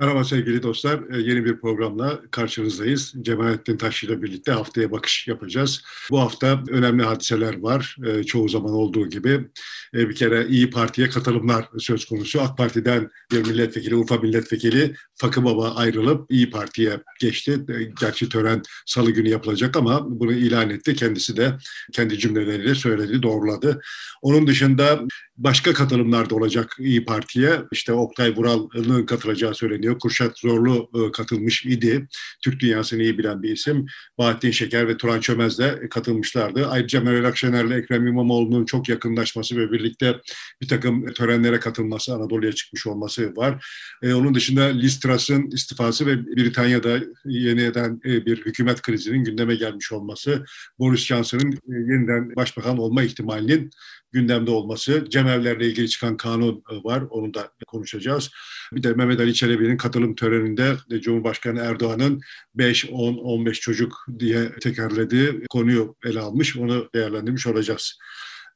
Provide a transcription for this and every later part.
Merhaba sevgili dostlar. Ee, yeni bir programla karşınızdayız. Cemalettin Taşçı ile birlikte haftaya bakış yapacağız. Bu hafta önemli hadiseler var. Ee, çoğu zaman olduğu gibi. Ee, bir kere İyi Parti'ye katılımlar söz konusu. AK Parti'den bir milletvekili, Urfa milletvekili Fakı Baba ayrılıp İyi Parti'ye geçti. Gerçi tören salı günü yapılacak ama bunu ilan etti. Kendisi de kendi cümleleriyle söyledi, doğruladı. Onun dışında başka katılımlar da olacak İyi Parti'ye. İşte Oktay Vural'ın katılacağı söyleniyor. Kurşat Zorlu e, katılmış idi. Türk dünyasını iyi bilen bir isim. Bahattin Şeker ve Turan Çömez de katılmışlardı. Ayrıca Meral Akşener ile Ekrem İmamoğlu'nun çok yakınlaşması ve birlikte bir takım törenlere katılması, Anadolu'ya çıkmış olması var. Ee, onun dışında Liz Truss'ın istifası ve Britanya'da yeniden e, bir hükümet krizinin gündeme gelmiş olması, Boris Johnson'ın e, yeniden başbakan olma ihtimalinin gündemde olması, cemevlerle ilgili çıkan kanun e, var, onu da konuşacağız. Bir de Mehmet Ali Çelebi'nin katılım töreninde Cumhurbaşkanı Erdoğan'ın 5, 10, 15 çocuk diye tekerlediği konuyu ele almış, onu değerlendirmiş olacağız.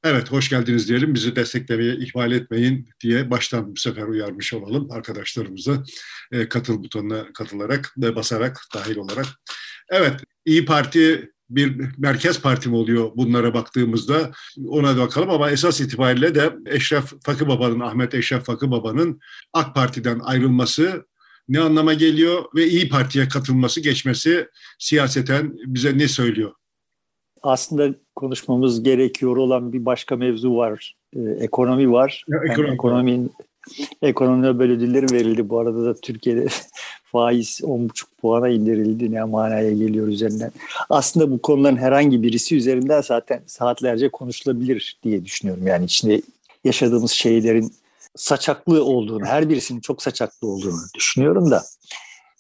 Evet, hoş geldiniz diyelim. Bizi desteklemeye ihmal etmeyin diye baştan bu sefer uyarmış olalım arkadaşlarımızı. E, katıl butonuna katılarak ve basarak dahil olarak. Evet, İyi Parti bir merkez parti mi oluyor bunlara baktığımızda ona da bakalım ama esas itibariyle de Eşref Fakı Baba'nın, Ahmet Eşref Fakı Baba'nın AK Parti'den ayrılması ne anlama geliyor ve İyi Parti'ye katılması, geçmesi siyaseten bize ne söylüyor? Aslında konuşmamız gerekiyor olan bir başka mevzu var. Ee, ekonomi var. Ya, ekonomi. Yani ekonominin ekonomi Nobel ödülleri verildi. Bu arada da Türkiye'de faiz 10,5 puana indirildi. Ne manaya geliyor üzerinden. Aslında bu konuların herhangi birisi üzerinden zaten saatlerce konuşulabilir diye düşünüyorum. Yani içinde yaşadığımız şeylerin saçaklı olduğunu, her birisinin çok saçaklı olduğunu düşünüyorum da.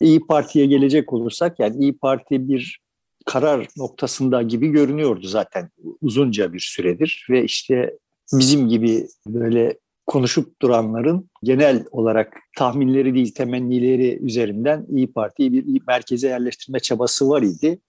İyi Parti'ye gelecek olursak yani İyi Parti bir karar noktasında gibi görünüyordu zaten uzunca bir süredir ve işte bizim gibi böyle konuşup duranların genel olarak tahminleri değil temennileri üzerinden İyi Parti'yi bir merkeze yerleştirme çabası var idi.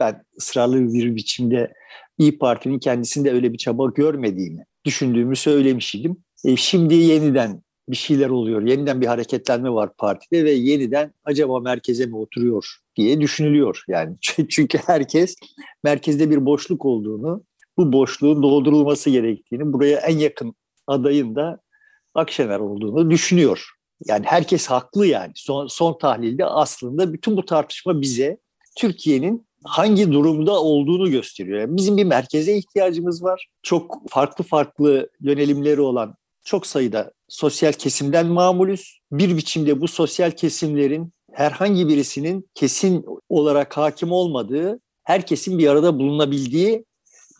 Ben ısrarlı bir biçimde İyi Parti'nin kendisinde öyle bir çaba görmediğini düşündüğümü söylemiştim. E, şimdi yeniden bir şeyler oluyor. Yeniden bir hareketlenme var partide ve yeniden acaba merkeze mi oturuyor diye düşünülüyor. Yani çünkü herkes merkezde bir boşluk olduğunu, bu boşluğun doldurulması gerektiğini, buraya en yakın adayın da Akşener olduğunu düşünüyor. Yani herkes haklı yani. Son, son tahlilde aslında bütün bu tartışma bize Türkiye'nin hangi durumda olduğunu gösteriyor. Yani bizim bir merkeze ihtiyacımız var. Çok farklı farklı yönelimleri olan çok sayıda sosyal kesimden mamulüz. Bir biçimde bu sosyal kesimlerin herhangi birisinin kesin olarak hakim olmadığı, herkesin bir arada bulunabildiği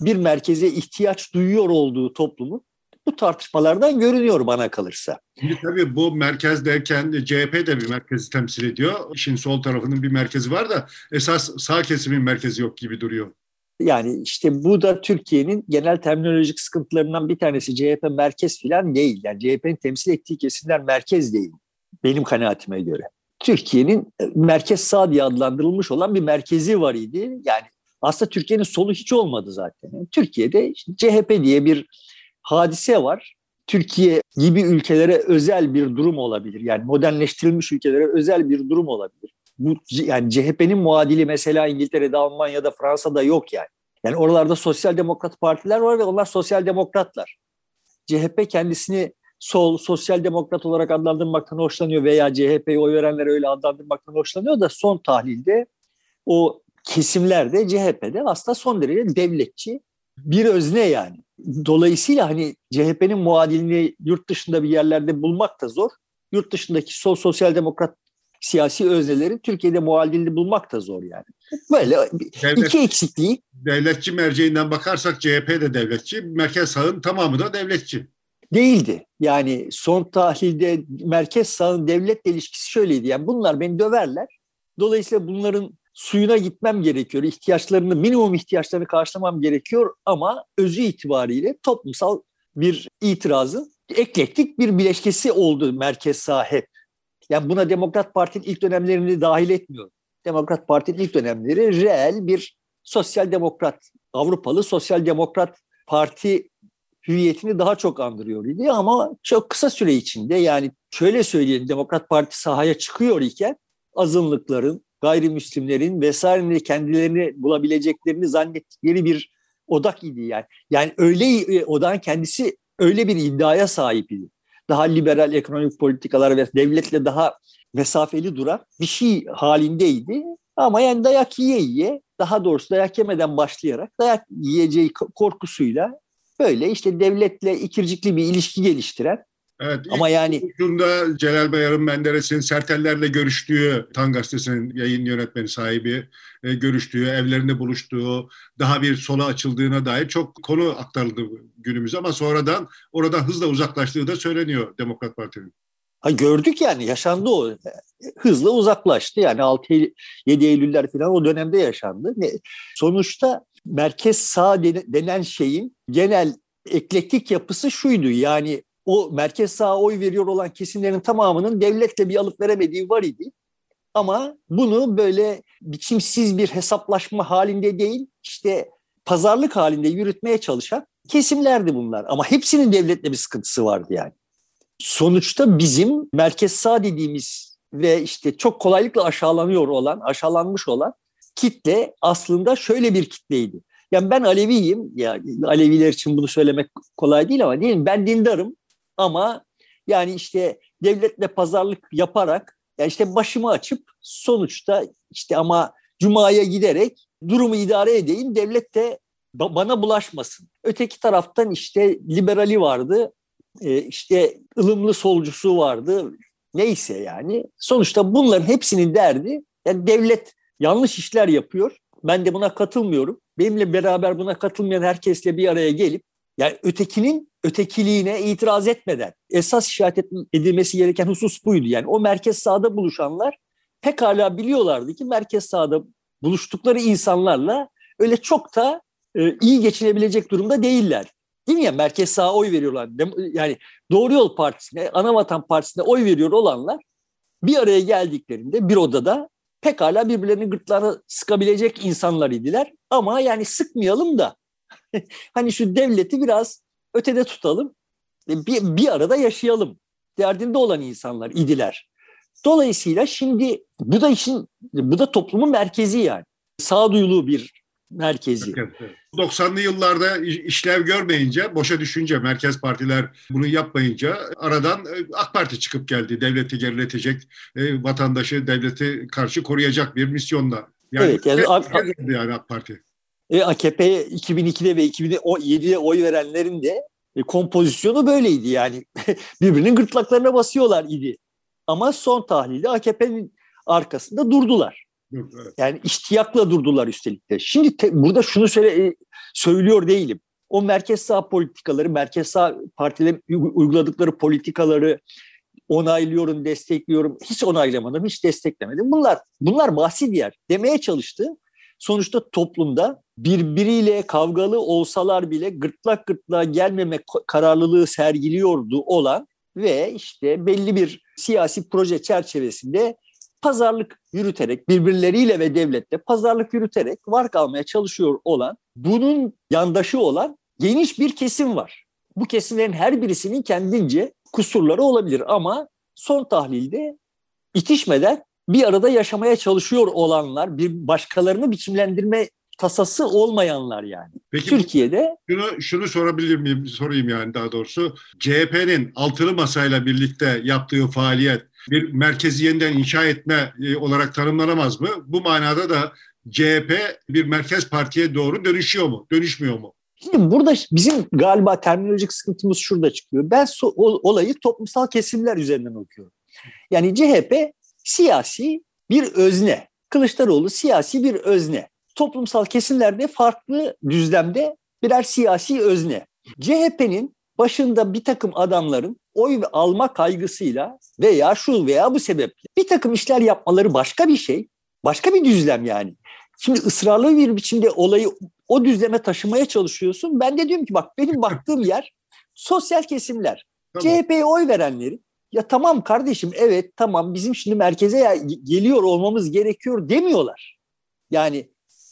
bir merkeze ihtiyaç duyuyor olduğu toplumun bu tartışmalardan görünüyor bana kalırsa. Şimdi tabii bu merkez derken CHP de bir merkezi temsil ediyor. İşin sol tarafının bir merkezi var da esas sağ kesimin merkezi yok gibi duruyor. Yani işte bu da Türkiye'nin genel terminolojik sıkıntılarından bir tanesi. CHP merkez falan değil. Yani CHP'nin temsil ettiği kesimler merkez değil. Benim kanaatime göre. Türkiye'nin e, merkez sağ diye adlandırılmış olan bir merkezi var idi. Yani aslında Türkiye'nin solu hiç olmadı zaten. Yani Türkiye'de işte CHP diye bir hadise var. Türkiye gibi ülkelere özel bir durum olabilir. Yani modernleştirilmiş ülkelere özel bir durum olabilir. Bu yani CHP'nin muadili mesela İngiltere'de, Almanya'da, Fransa'da yok yani. Yani oralarda sosyal demokrat partiler var ve onlar sosyal demokratlar. CHP kendisini sol, sosyal demokrat olarak adlandırmaktan hoşlanıyor veya CHP'yi oy verenlere öyle adlandırmaktan hoşlanıyor da son tahlilde o kesimlerde CHP'de aslında son derece devletçi bir özne yani. Dolayısıyla hani CHP'nin muadilini yurt dışında bir yerlerde bulmak da zor. Yurt dışındaki sol sosyal demokrat siyasi özneleri Türkiye'de muadilini bulmak da zor yani. Böyle Devlet, iki eksikliği. Devletçi merceğinden bakarsak CHP de devletçi, merkez sağın tamamı da devletçi. Değildi. Yani son tahlilde merkez sağın devletle ilişkisi şöyleydi. Yani bunlar beni döverler. Dolayısıyla bunların suyuna gitmem gerekiyor. İhtiyaçlarını, minimum ihtiyaçlarını karşılamam gerekiyor ama özü itibariyle toplumsal bir itirazın eklektik bir bileşkesi oldu merkez sağ hep. Yani buna Demokrat Parti'nin ilk dönemlerini dahil etmiyorum. Demokrat Parti'nin ilk dönemleri reel bir sosyal demokrat, Avrupalı sosyal demokrat parti hüviyetini daha çok andırıyor idi ama çok kısa süre içinde yani şöyle söyleyelim Demokrat Parti sahaya çıkıyor iken azınlıkların, gayrimüslimlerin vesairenin kendilerini bulabileceklerini zannettikleri bir odak idi yani. Yani öyle e, odağın kendisi öyle bir iddiaya sahip idi. Daha liberal ekonomik politikalar ve devletle daha mesafeli duran bir şey halindeydi. Ama yani dayak yiye yiye daha doğrusu dayak yemeden başlayarak dayak yiyeceği korkusuyla böyle işte devletle ikircikli bir ilişki geliştiren Evet, Ama yani ucunda Celal Bayar'ın Menderes'in Sertellerle görüştüğü, Tan Gazetesi'nin yayın yönetmeni sahibi e, görüştüğü, evlerinde buluştuğu, daha bir sola açıldığına dair çok konu aktarıldı günümüze ama sonradan orada hızla uzaklaştığı da söyleniyor Demokrat Parti'nin. Ha gördük yani yaşandı o. Hızla uzaklaştı yani 6-7 Eylüller falan o dönemde yaşandı. Sonuçta merkez sağ denen şeyin genel eklektik yapısı şuydu yani o merkez sağa oy veriyor olan kesimlerin tamamının devletle bir alıp veremediği var idi. Ama bunu böyle biçimsiz bir hesaplaşma halinde değil, işte pazarlık halinde yürütmeye çalışan kesimlerdi bunlar. Ama hepsinin devletle bir sıkıntısı vardı yani. Sonuçta bizim merkez sağ dediğimiz ve işte çok kolaylıkla aşağılanıyor olan, aşağılanmış olan kitle aslında şöyle bir kitleydi. Yani ben Aleviyim, ya Aleviler için bunu söylemek kolay değil ama diyelim ben dindarım ama yani işte devletle pazarlık yaparak yani işte başımı açıp sonuçta işte ama Cuma'ya giderek durumu idare edeyim. Devlet de bana bulaşmasın. Öteki taraftan işte liberali vardı. E, işte ılımlı solcusu vardı. Neyse yani. Sonuçta bunların hepsinin derdi yani devlet yanlış işler yapıyor. Ben de buna katılmıyorum. Benimle beraber buna katılmayan herkesle bir araya gelip yani ötekinin ötekiliğine itiraz etmeden esas işaret edilmesi gereken husus buydu. Yani o merkez sağda buluşanlar pekala biliyorlardı ki merkez sağda buluştukları insanlarla öyle çok da e, iyi geçinebilecek durumda değiller. Değil mi ya? Merkez sağa oy veriyorlar. Yani Doğru Yol Partisi'ne, Anavatan Partisi'ne oy veriyor olanlar bir araya geldiklerinde bir odada pekala birbirlerinin gırtlağına sıkabilecek insanlar idiler. Ama yani sıkmayalım da hani şu devleti biraz ötede tutalım. E, bir, bir arada yaşayalım. Derdinde olan insanlar idiler. Dolayısıyla şimdi bu da işin bu da toplumun merkezi yani. Sağduyulu bir merkezi. 90'lı yıllarda işlev görmeyince, boşa düşünce, merkez partiler bunu yapmayınca aradan e, AK Parti çıkıp geldi. Devleti geriletecek, e, vatandaşı devleti karşı koruyacak bir misyonla. Yani evet, yani, AK, yani AK Parti. E, AKP'ye 2002'de ve 2007'de oy verenlerin de e, kompozisyonu böyleydi yani. Birbirinin gırtlaklarına basıyorlar idi. Ama son tahlilde AKP'nin arkasında durdular. Evet. Yani iştiyakla durdular üstelik de. Şimdi te, burada şunu söyle, e, söylüyor değilim. O merkez sağ politikaları, merkez sağ partilerin uyguladıkları politikaları onaylıyorum, destekliyorum. Hiç onaylamadım, hiç desteklemedim. Bunlar bunlar bahsi diğer. Demeye çalıştı sonuçta toplumda birbiriyle kavgalı olsalar bile gırtlak gırtlağa gelmeme kararlılığı sergiliyordu olan ve işte belli bir siyasi proje çerçevesinde pazarlık yürüterek birbirleriyle ve devletle pazarlık yürüterek var kalmaya çalışıyor olan bunun yandaşı olan geniş bir kesim var. Bu kesimlerin her birisinin kendince kusurları olabilir ama son tahlilde itişmeden bir arada yaşamaya çalışıyor olanlar, bir başkalarını biçimlendirme tasası olmayanlar yani. Peki, Türkiye'de şunu şunu sorabilir miyim? Sorayım yani daha doğrusu. CHP'nin altılı masayla birlikte yaptığı faaliyet bir merkezi yeniden inşa etme e, olarak tanımlanamaz mı? Bu manada da CHP bir merkez partiye doğru dönüşüyor mu? Dönüşmüyor mu? Şimdi burada bizim galiba terminolojik sıkıntımız şurada çıkıyor. Ben so- olayı toplumsal kesimler üzerinden okuyorum. Yani CHP siyasi bir özne. Kılıçdaroğlu siyasi bir özne. Toplumsal kesimlerde farklı düzlemde birer siyasi özne. CHP'nin başında bir takım adamların oy alma kaygısıyla veya şu veya bu sebeple bir takım işler yapmaları başka bir şey. Başka bir düzlem yani. Şimdi ısrarlı bir biçimde olayı o düzleme taşımaya çalışıyorsun. Ben de diyorum ki bak benim baktığım yer sosyal kesimler. Tamam. CHP'ye oy verenlerin ya tamam kardeşim evet tamam bizim şimdi merkeze geliyor olmamız gerekiyor demiyorlar. Yani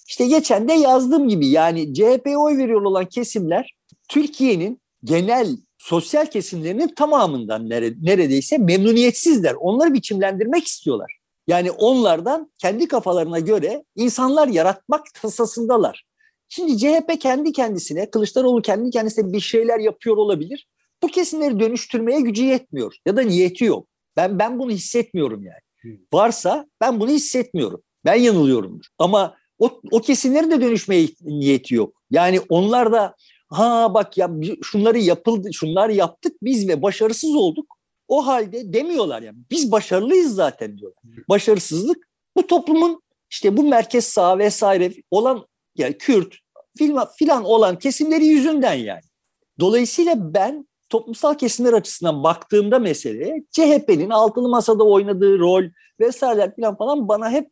işte geçen de yazdığım gibi yani CHP'ye oy veriyor olan kesimler Türkiye'nin genel sosyal kesimlerinin tamamından neredeyse memnuniyetsizler. Onları biçimlendirmek istiyorlar. Yani onlardan kendi kafalarına göre insanlar yaratmak tasasındalar. Şimdi CHP kendi kendisine, Kılıçdaroğlu kendi kendisine bir şeyler yapıyor olabilir. Bu kesimleri dönüştürmeye gücü yetmiyor ya da niyeti yok. Ben ben bunu hissetmiyorum yani. Varsa ben bunu hissetmiyorum. Ben yanılıyorumdur. Ama o, o kesimlerin de dönüşmeye niyeti yok. Yani onlar da ha bak ya şunları yapıldı, şunlar yaptık biz ve başarısız olduk. O halde demiyorlar yani biz başarılıyız zaten diyorlar. Başarısızlık bu toplumun işte bu merkez sağ vesaire olan yani Kürt filan, filan olan kesimleri yüzünden yani. Dolayısıyla ben toplumsal kesimler açısından baktığımda meseleye CHP'nin altılı masada oynadığı rol vesaireler falan falan bana hep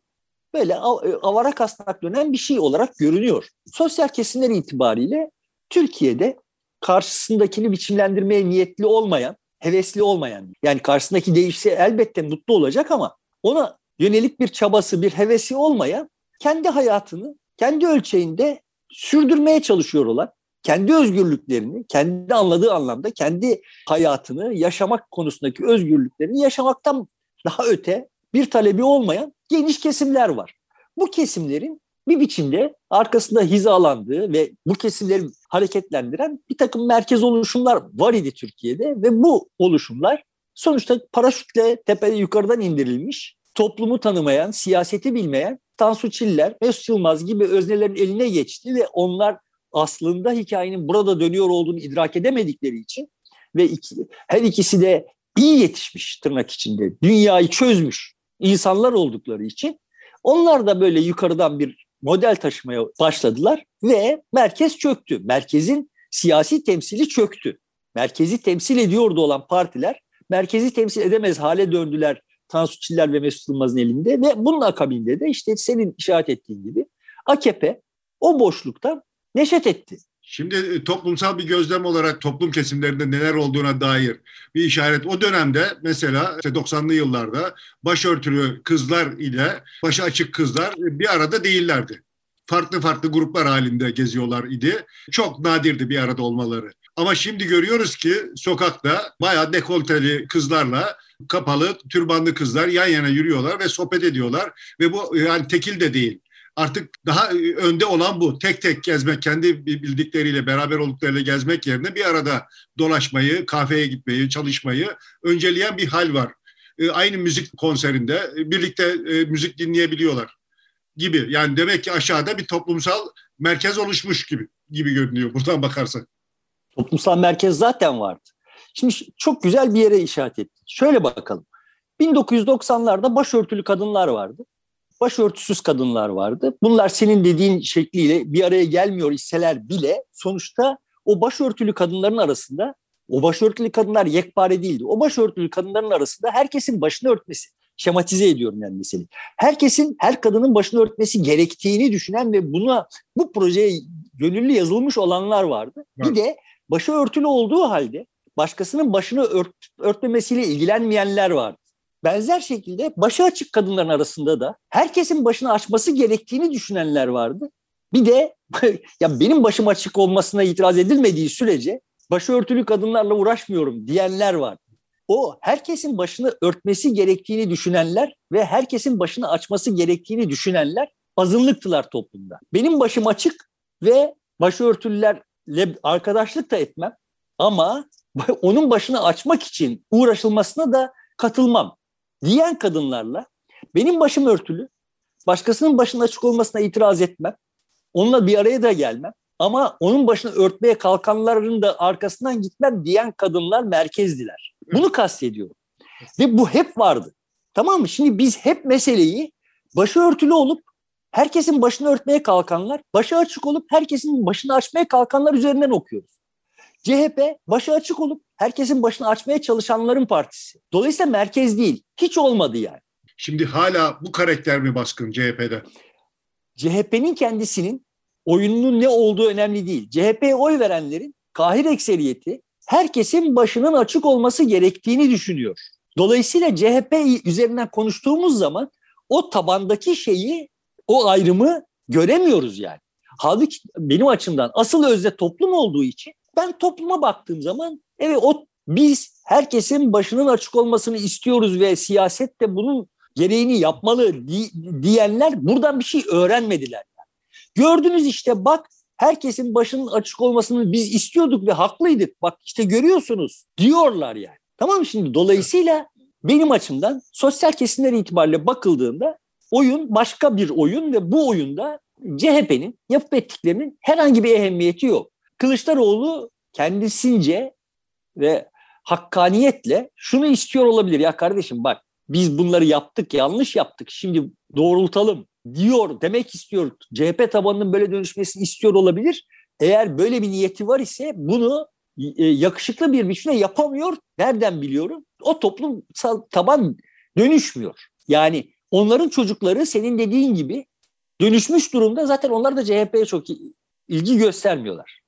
böyle avara kasnak dönen bir şey olarak görünüyor. Sosyal kesimler itibariyle Türkiye'de karşısındakini biçimlendirmeye niyetli olmayan, hevesli olmayan, yani karşısındaki değişse elbette mutlu olacak ama ona yönelik bir çabası, bir hevesi olmayan, kendi hayatını kendi ölçeğinde sürdürmeye çalışıyor olan, kendi özgürlüklerini, kendi anladığı anlamda kendi hayatını yaşamak konusundaki özgürlüklerini yaşamaktan daha öte bir talebi olmayan geniş kesimler var. Bu kesimlerin bir biçimde arkasında hizalandığı ve bu kesimleri hareketlendiren bir takım merkez oluşumlar var idi Türkiye'de ve bu oluşumlar sonuçta paraşütle tepede yukarıdan indirilmiş, toplumu tanımayan, siyaseti bilmeyen Tansu Çiller, Mesut Yılmaz gibi öznelerin eline geçti ve onlar aslında hikayenin burada dönüyor olduğunu idrak edemedikleri için ve iki, her ikisi de iyi yetişmiş tırnak içinde, dünyayı çözmüş insanlar oldukları için onlar da böyle yukarıdan bir model taşımaya başladılar ve merkez çöktü. Merkezin siyasi temsili çöktü. Merkezi temsil ediyordu olan partiler merkezi temsil edemez hale döndüler Tansu Çiller ve Mesut Yılmaz'ın elinde ve bunun akabinde de işte senin işaret ettiğin gibi AKP o boşluktan neşet etti. Şimdi e, toplumsal bir gözlem olarak toplum kesimlerinde neler olduğuna dair bir işaret. O dönemde mesela işte 90'lı yıllarda başörtülü kızlar ile başı açık kızlar bir arada değillerdi. Farklı farklı gruplar halinde geziyorlar idi. Çok nadirdi bir arada olmaları. Ama şimdi görüyoruz ki sokakta bayağı dekolteli kızlarla kapalı türbanlı kızlar yan yana yürüyorlar ve sohbet ediyorlar ve bu yani tekil de değil artık daha e, önde olan bu. Tek tek gezmek, kendi bildikleriyle, beraber olduklarıyla gezmek yerine bir arada dolaşmayı, kahveye gitmeyi, çalışmayı önceleyen bir hal var. E, aynı müzik konserinde e, birlikte müzik dinleyebiliyorlar gibi. Yani demek ki aşağıda bir toplumsal merkez oluşmuş gibi gibi görünüyor buradan bakarsak. Toplumsal merkez zaten vardı. Şimdi çok güzel bir yere işaret etti. Şöyle bakalım. 1990'larda başörtülü kadınlar vardı başörtüsüz kadınlar vardı. Bunlar senin dediğin şekliyle bir araya gelmiyor iseler bile sonuçta o başörtülü kadınların arasında o başörtülü kadınlar yekpare değildi. O başörtülü kadınların arasında herkesin başını örtmesi, şematize ediyorum yani meseleyi. Herkesin, her kadının başını örtmesi gerektiğini düşünen ve buna bu projeye gönüllü yazılmış olanlar vardı. Evet. Bir de başı örtülü olduğu halde başkasının başını ört, örtmemesiyle ilgilenmeyenler vardı. Benzer şekilde başı açık kadınların arasında da herkesin başını açması gerektiğini düşünenler vardı. Bir de ya benim başım açık olmasına itiraz edilmediği sürece başörtülü kadınlarla uğraşmıyorum diyenler vardı. O herkesin başını örtmesi gerektiğini düşünenler ve herkesin başını açması gerektiğini düşünenler azınlıktılar toplumda. Benim başım açık ve başörtülülerle arkadaşlık da etmem ama onun başını açmak için uğraşılmasına da katılmam diyen kadınlarla benim başım örtülü, başkasının başının açık olmasına itiraz etmem, onunla bir araya da gelmem ama onun başını örtmeye kalkanların da arkasından gitmem diyen kadınlar merkezdiler. Bunu kastediyorum. Ve bu hep vardı. Tamam mı? Şimdi biz hep meseleyi başı örtülü olup herkesin başını örtmeye kalkanlar, başı açık olup herkesin başını açmaya kalkanlar üzerinden okuyoruz. CHP başı açık olup herkesin başını açmaya çalışanların partisi. Dolayısıyla merkez değil. Hiç olmadı yani. Şimdi hala bu karakter mi baskın CHP'de? CHP'nin kendisinin oyununun ne olduğu önemli değil. CHP'ye oy verenlerin kahir ekseriyeti herkesin başının açık olması gerektiğini düşünüyor. Dolayısıyla CHP üzerinden konuştuğumuz zaman o tabandaki şeyi, o ayrımı göremiyoruz yani. Halbuki benim açımdan asıl özde toplum olduğu için Ben topluma baktığım zaman evet o biz herkesin başının açık olmasını istiyoruz ve siyaset de bunun gereğini yapmalı di, diyenler buradan bir şey öğrenmediler. Gördünüz işte bak herkesin başının açık olmasını biz istiyorduk ve haklıydık. Bak işte görüyorsunuz diyorlar yani. Tamam şimdi dolayısıyla benim açımdan sosyal kesimler itibariyle bakıldığında oyun başka bir oyun ve bu oyunda CHP'nin yapıp ettiklerinin herhangi bir ehemmiyeti yok. Kılıçdaroğlu kendisince ve hakkaniyetle şunu istiyor olabilir. Ya kardeşim bak biz bunları yaptık yanlış yaptık şimdi doğrultalım diyor demek istiyor. CHP tabanının böyle dönüşmesini istiyor olabilir. Eğer böyle bir niyeti var ise bunu e, yakışıklı bir biçimde yapamıyor. Nereden biliyorum? O toplumsal taban dönüşmüyor. Yani onların çocukları senin dediğin gibi dönüşmüş durumda. Zaten onlar da CHP'ye çok ilgi göstermiyorlar.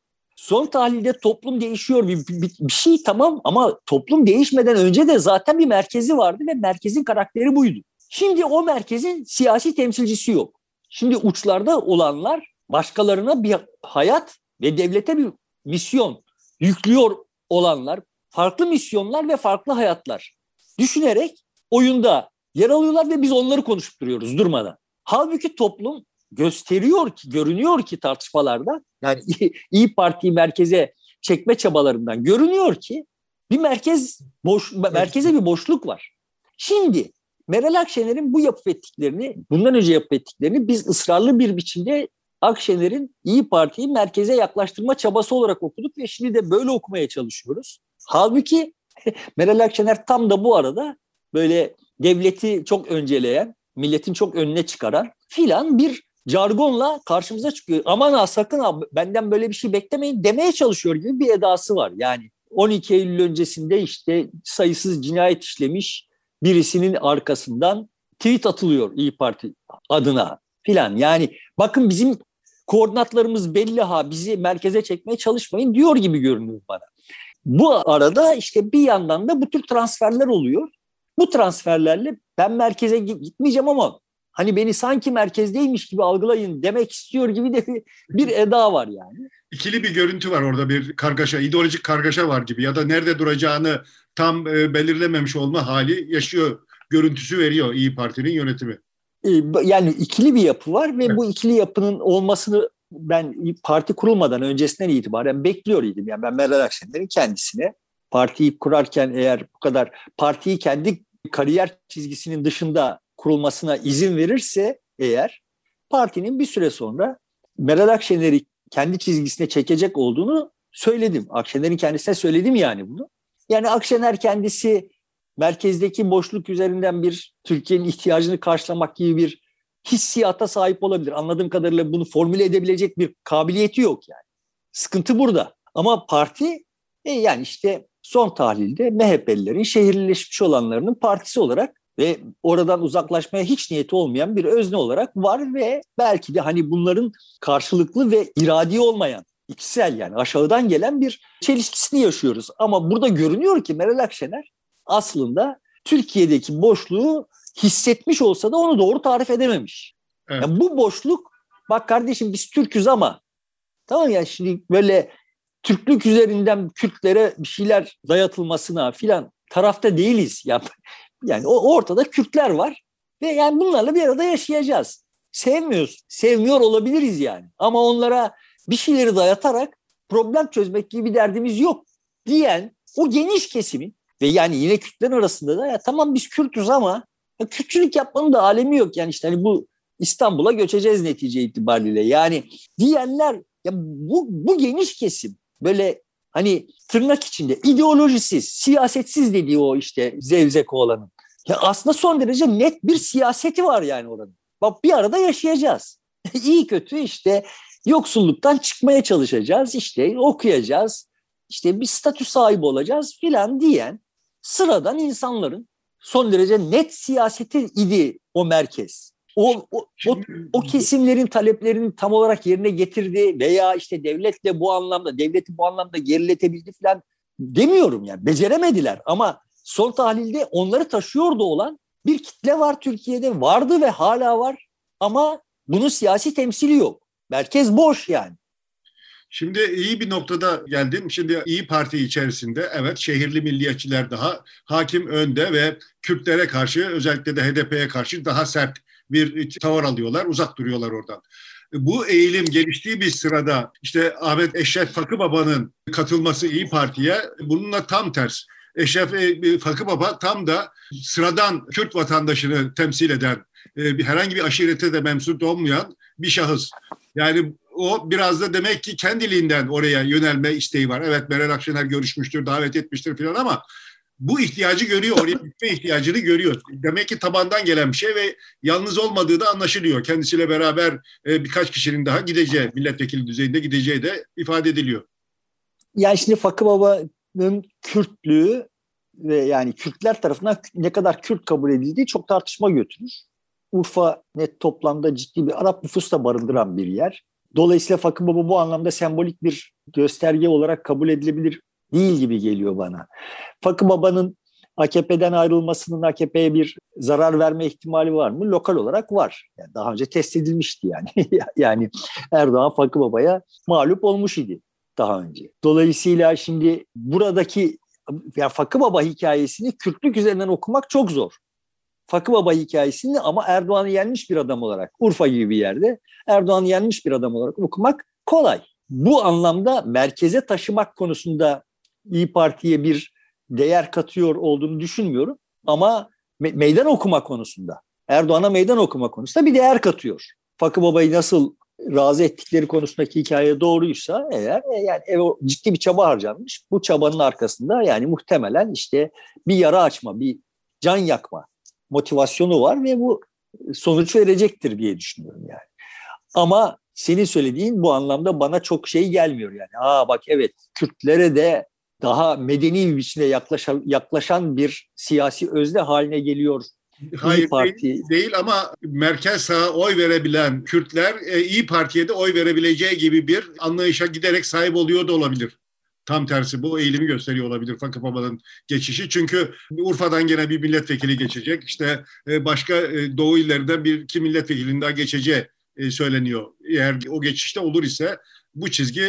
Son tahlilde toplum değişiyor bir, bir, bir şey tamam ama toplum değişmeden önce de zaten bir merkezi vardı ve merkezin karakteri buydu. Şimdi o merkezin siyasi temsilcisi yok. Şimdi uçlarda olanlar başkalarına bir hayat ve devlete bir misyon yüklüyor olanlar, farklı misyonlar ve farklı hayatlar düşünerek oyunda yer alıyorlar ve biz onları konuşup duruyoruz durmadan. Halbuki toplum gösteriyor ki, görünüyor ki tartışmalarda yani İyi Parti merkeze çekme çabalarından görünüyor ki bir merkez boş merkeze bir boşluk var. Şimdi Meral Akşener'in bu yapıp ettiklerini, bundan önce yapıp ettiklerini biz ısrarlı bir biçimde Akşener'in İyi Parti'yi merkeze yaklaştırma çabası olarak okuduk ve şimdi de böyle okumaya çalışıyoruz. Halbuki Meral Akşener tam da bu arada böyle devleti çok önceleyen, milletin çok önüne çıkaran filan bir jargonla karşımıza çıkıyor. Aman ha sakın ha benden böyle bir şey beklemeyin demeye çalışıyor gibi bir edası var. Yani 12 Eylül öncesinde işte sayısız cinayet işlemiş birisinin arkasından tweet atılıyor İyi Parti adına filan. Yani bakın bizim koordinatlarımız belli ha bizi merkeze çekmeye çalışmayın diyor gibi görünüyor bana. Bu arada işte bir yandan da bu tür transferler oluyor. Bu transferlerle ben merkeze gitmeyeceğim ama hani beni sanki merkezdeymiş gibi algılayın demek istiyor gibi de bir, bir eda var yani. İkili bir görüntü var orada bir kargaşa, ideolojik kargaşa var gibi ya da nerede duracağını tam e, belirlememiş olma hali yaşıyor, görüntüsü veriyor İyi Parti'nin yönetimi. E, yani ikili bir yapı var ve evet. bu ikili yapının olmasını ben parti kurulmadan öncesinden itibaren bekliyor idim. Yani ben Meral Akşener'in kendisine partiyi kurarken eğer bu kadar partiyi kendi kariyer çizgisinin dışında kurulmasına izin verirse eğer partinin bir süre sonra Meral Akşener'i kendi çizgisine çekecek olduğunu söyledim. Akşener'in kendisine söyledim yani bunu. Yani Akşener kendisi merkezdeki boşluk üzerinden bir Türkiye'nin ihtiyacını karşılamak gibi bir hissiyata sahip olabilir. Anladığım kadarıyla bunu formüle edebilecek bir kabiliyeti yok yani. Sıkıntı burada. Ama parti e yani işte son tahlilde MHP'lilerin şehirleşmiş olanlarının partisi olarak ve oradan uzaklaşmaya hiç niyeti olmayan bir özne olarak var ve belki de hani bunların karşılıklı ve iradi olmayan ikisel yani aşağıdan gelen bir çelişkisini yaşıyoruz. Ama burada görünüyor ki Meral Akşener aslında Türkiye'deki boşluğu hissetmiş olsa da onu doğru tarif edememiş. Evet. Yani bu boşluk bak kardeşim biz Türk'üz ama tamam ya yani şimdi böyle Türklük üzerinden Kürtlere bir şeyler dayatılmasına filan tarafta değiliz. Ya yani o ortada Kürtler var ve yani bunlarla bir arada yaşayacağız. Sevmiyoruz, sevmiyor olabiliriz yani. Ama onlara bir şeyleri dayatarak problem çözmek gibi bir derdimiz yok diyen o geniş kesimin ve yani yine Kürtler arasında da ya tamam biz Kürtüz ama ya Kürtçülük yapmanın da alemi yok. Yani işte hani bu İstanbul'a göçeceğiz netice itibariyle. Yani diyenler ya bu, bu geniş kesim böyle hani tırnak içinde ideolojisiz, siyasetsiz dediği o işte zevzek olanın. Ya aslında son derece net bir siyaseti var yani oranın. Bak bir arada yaşayacağız. İyi kötü işte yoksulluktan çıkmaya çalışacağız. işte okuyacağız. işte bir statü sahibi olacağız filan diyen sıradan insanların son derece net siyaseti idi o merkez. O, o, o, o kesimlerin taleplerini tam olarak yerine getirdi veya işte devletle bu anlamda, devleti bu anlamda geriletebildi falan demiyorum yani. Beceremediler ama son tahlilde onları taşıyordu olan bir kitle var Türkiye'de. Vardı ve hala var ama bunun siyasi temsili yok. Merkez boş yani. Şimdi iyi bir noktada geldim. Şimdi İyi Parti içerisinde evet şehirli milliyetçiler daha hakim önde ve Kürtlere karşı özellikle de HDP'ye karşı daha sert bir tavır alıyorlar, uzak duruyorlar oradan. Bu eğilim geliştiği bir sırada işte Ahmet Eşref Fakı Baba'nın katılması İyi Parti'ye bununla tam ters. Eşref e, Fakı Baba tam da sıradan Kürt vatandaşını temsil eden, e, herhangi bir aşirete de mensup olmayan bir şahıs. Yani o biraz da demek ki kendiliğinden oraya yönelme isteği var. Evet Meral Akşener görüşmüştür, davet etmiştir falan ama bu ihtiyacı görüyor, oraya gitme ihtiyacını görüyor. Demek ki tabandan gelen bir şey ve yalnız olmadığı da anlaşılıyor. Kendisiyle beraber e, birkaç kişinin daha gideceği, milletvekili düzeyinde gideceği de ifade ediliyor. Yani şimdi Fakı Baba'nın Kürtlüğü ve yani Kürtler tarafından ne kadar Kürt kabul edildiği çok tartışma götürür. Urfa net toplamda ciddi bir Arap nüfus barındıran bir yer. Dolayısıyla Fakı Baba bu anlamda sembolik bir gösterge olarak kabul edilebilir değil gibi geliyor bana. Fakı Baba'nın AKP'den ayrılmasının AKP'ye bir zarar verme ihtimali var mı? Lokal olarak var. Yani daha önce test edilmişti yani. yani Erdoğan Fakı Baba'ya mağlup olmuş idi daha önce. Dolayısıyla şimdi buradaki yani Fakı Baba hikayesini Kürtlük üzerinden okumak çok zor. Fakı Baba hikayesini ama Erdoğan'ı yenmiş bir adam olarak Urfa gibi bir yerde Erdoğan'ı yenmiş bir adam olarak okumak kolay. Bu anlamda merkeze taşımak konusunda İyi Parti'ye bir değer katıyor olduğunu düşünmüyorum. Ama me- meydan okuma konusunda, Erdoğan'a meydan okuma konusunda bir değer katıyor. Fakı Baba'yı nasıl razı ettikleri konusundaki hikaye doğruysa eğer e, yani ev, ciddi bir çaba harcanmış. Bu çabanın arkasında yani muhtemelen işte bir yara açma, bir can yakma motivasyonu var ve bu sonuç verecektir diye düşünüyorum yani. Ama senin söylediğin bu anlamda bana çok şey gelmiyor yani. Aa bak evet Kürtlere de daha medeni bir biçimde yaklaşan, yaklaşan bir siyasi özne haline geliyor Hayır Parti. Değil, değil ama merkez sağa oy verebilen Kürtler e, İyi Parti'ye de oy verebileceği gibi bir anlayışa giderek sahip oluyor da olabilir. Tam tersi bu eğilimi gösteriyor olabilir Fakı Baba'nın geçişi. Çünkü Urfa'dan gene bir milletvekili geçecek. İşte e, başka e, Doğu illerinden bir iki milletvekilinin daha geçeceği e, söyleniyor. Eğer o geçişte olur ise bu çizgi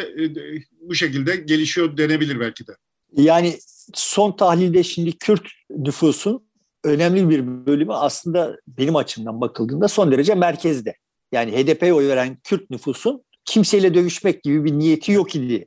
bu şekilde gelişiyor denebilir belki de. Yani son tahlilde şimdi Kürt nüfusun önemli bir bölümü aslında benim açımdan bakıldığında son derece merkezde. Yani HDP'ye oy veren Kürt nüfusun kimseyle dövüşmek gibi bir niyeti yok idi.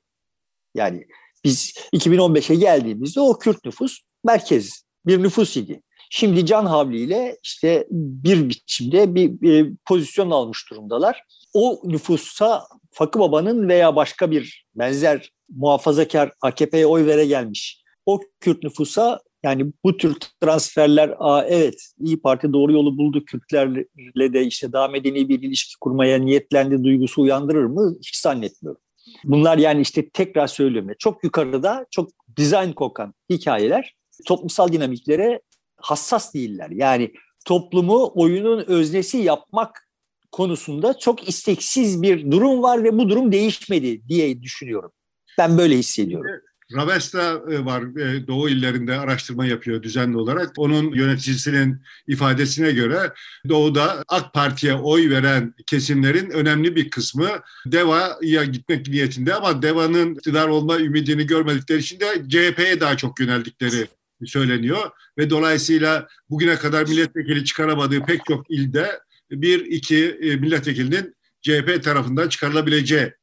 Yani biz 2015'e geldiğimizde o Kürt nüfus merkez bir nüfus idi. Şimdi can havliyle işte bir biçimde bir, bir pozisyon almış durumdalar. O nüfusa Fakı Baba'nın veya başka bir benzer muhafazakar AKP'ye oy vere gelmiş o Kürt nüfusa yani bu tür transferler Aa, evet İyi Parti doğru yolu buldu Kürtlerle de işte daha medeni bir ilişki kurmaya niyetlendi duygusu uyandırır mı? Hiç zannetmiyorum. Bunlar yani işte tekrar söylüyorum ya çok yukarıda çok dizayn kokan hikayeler toplumsal dinamiklere hassas değiller. Yani toplumu oyunun öznesi yapmak konusunda çok isteksiz bir durum var ve bu durum değişmedi diye düşünüyorum. Ben böyle hissediyorum. Ravesta e, var e, Doğu illerinde araştırma yapıyor düzenli olarak. Onun yöneticisinin ifadesine göre Doğu'da AK Parti'ye oy veren kesimlerin önemli bir kısmı DEVA'ya gitmek niyetinde ama DEVA'nın iktidar olma ümidini görmedikleri için de CHP'ye daha çok yöneldikleri söyleniyor. Ve dolayısıyla bugüne kadar milletvekili çıkaramadığı pek çok ilde bir iki e, milletvekilinin CHP tarafından çıkarılabileceğini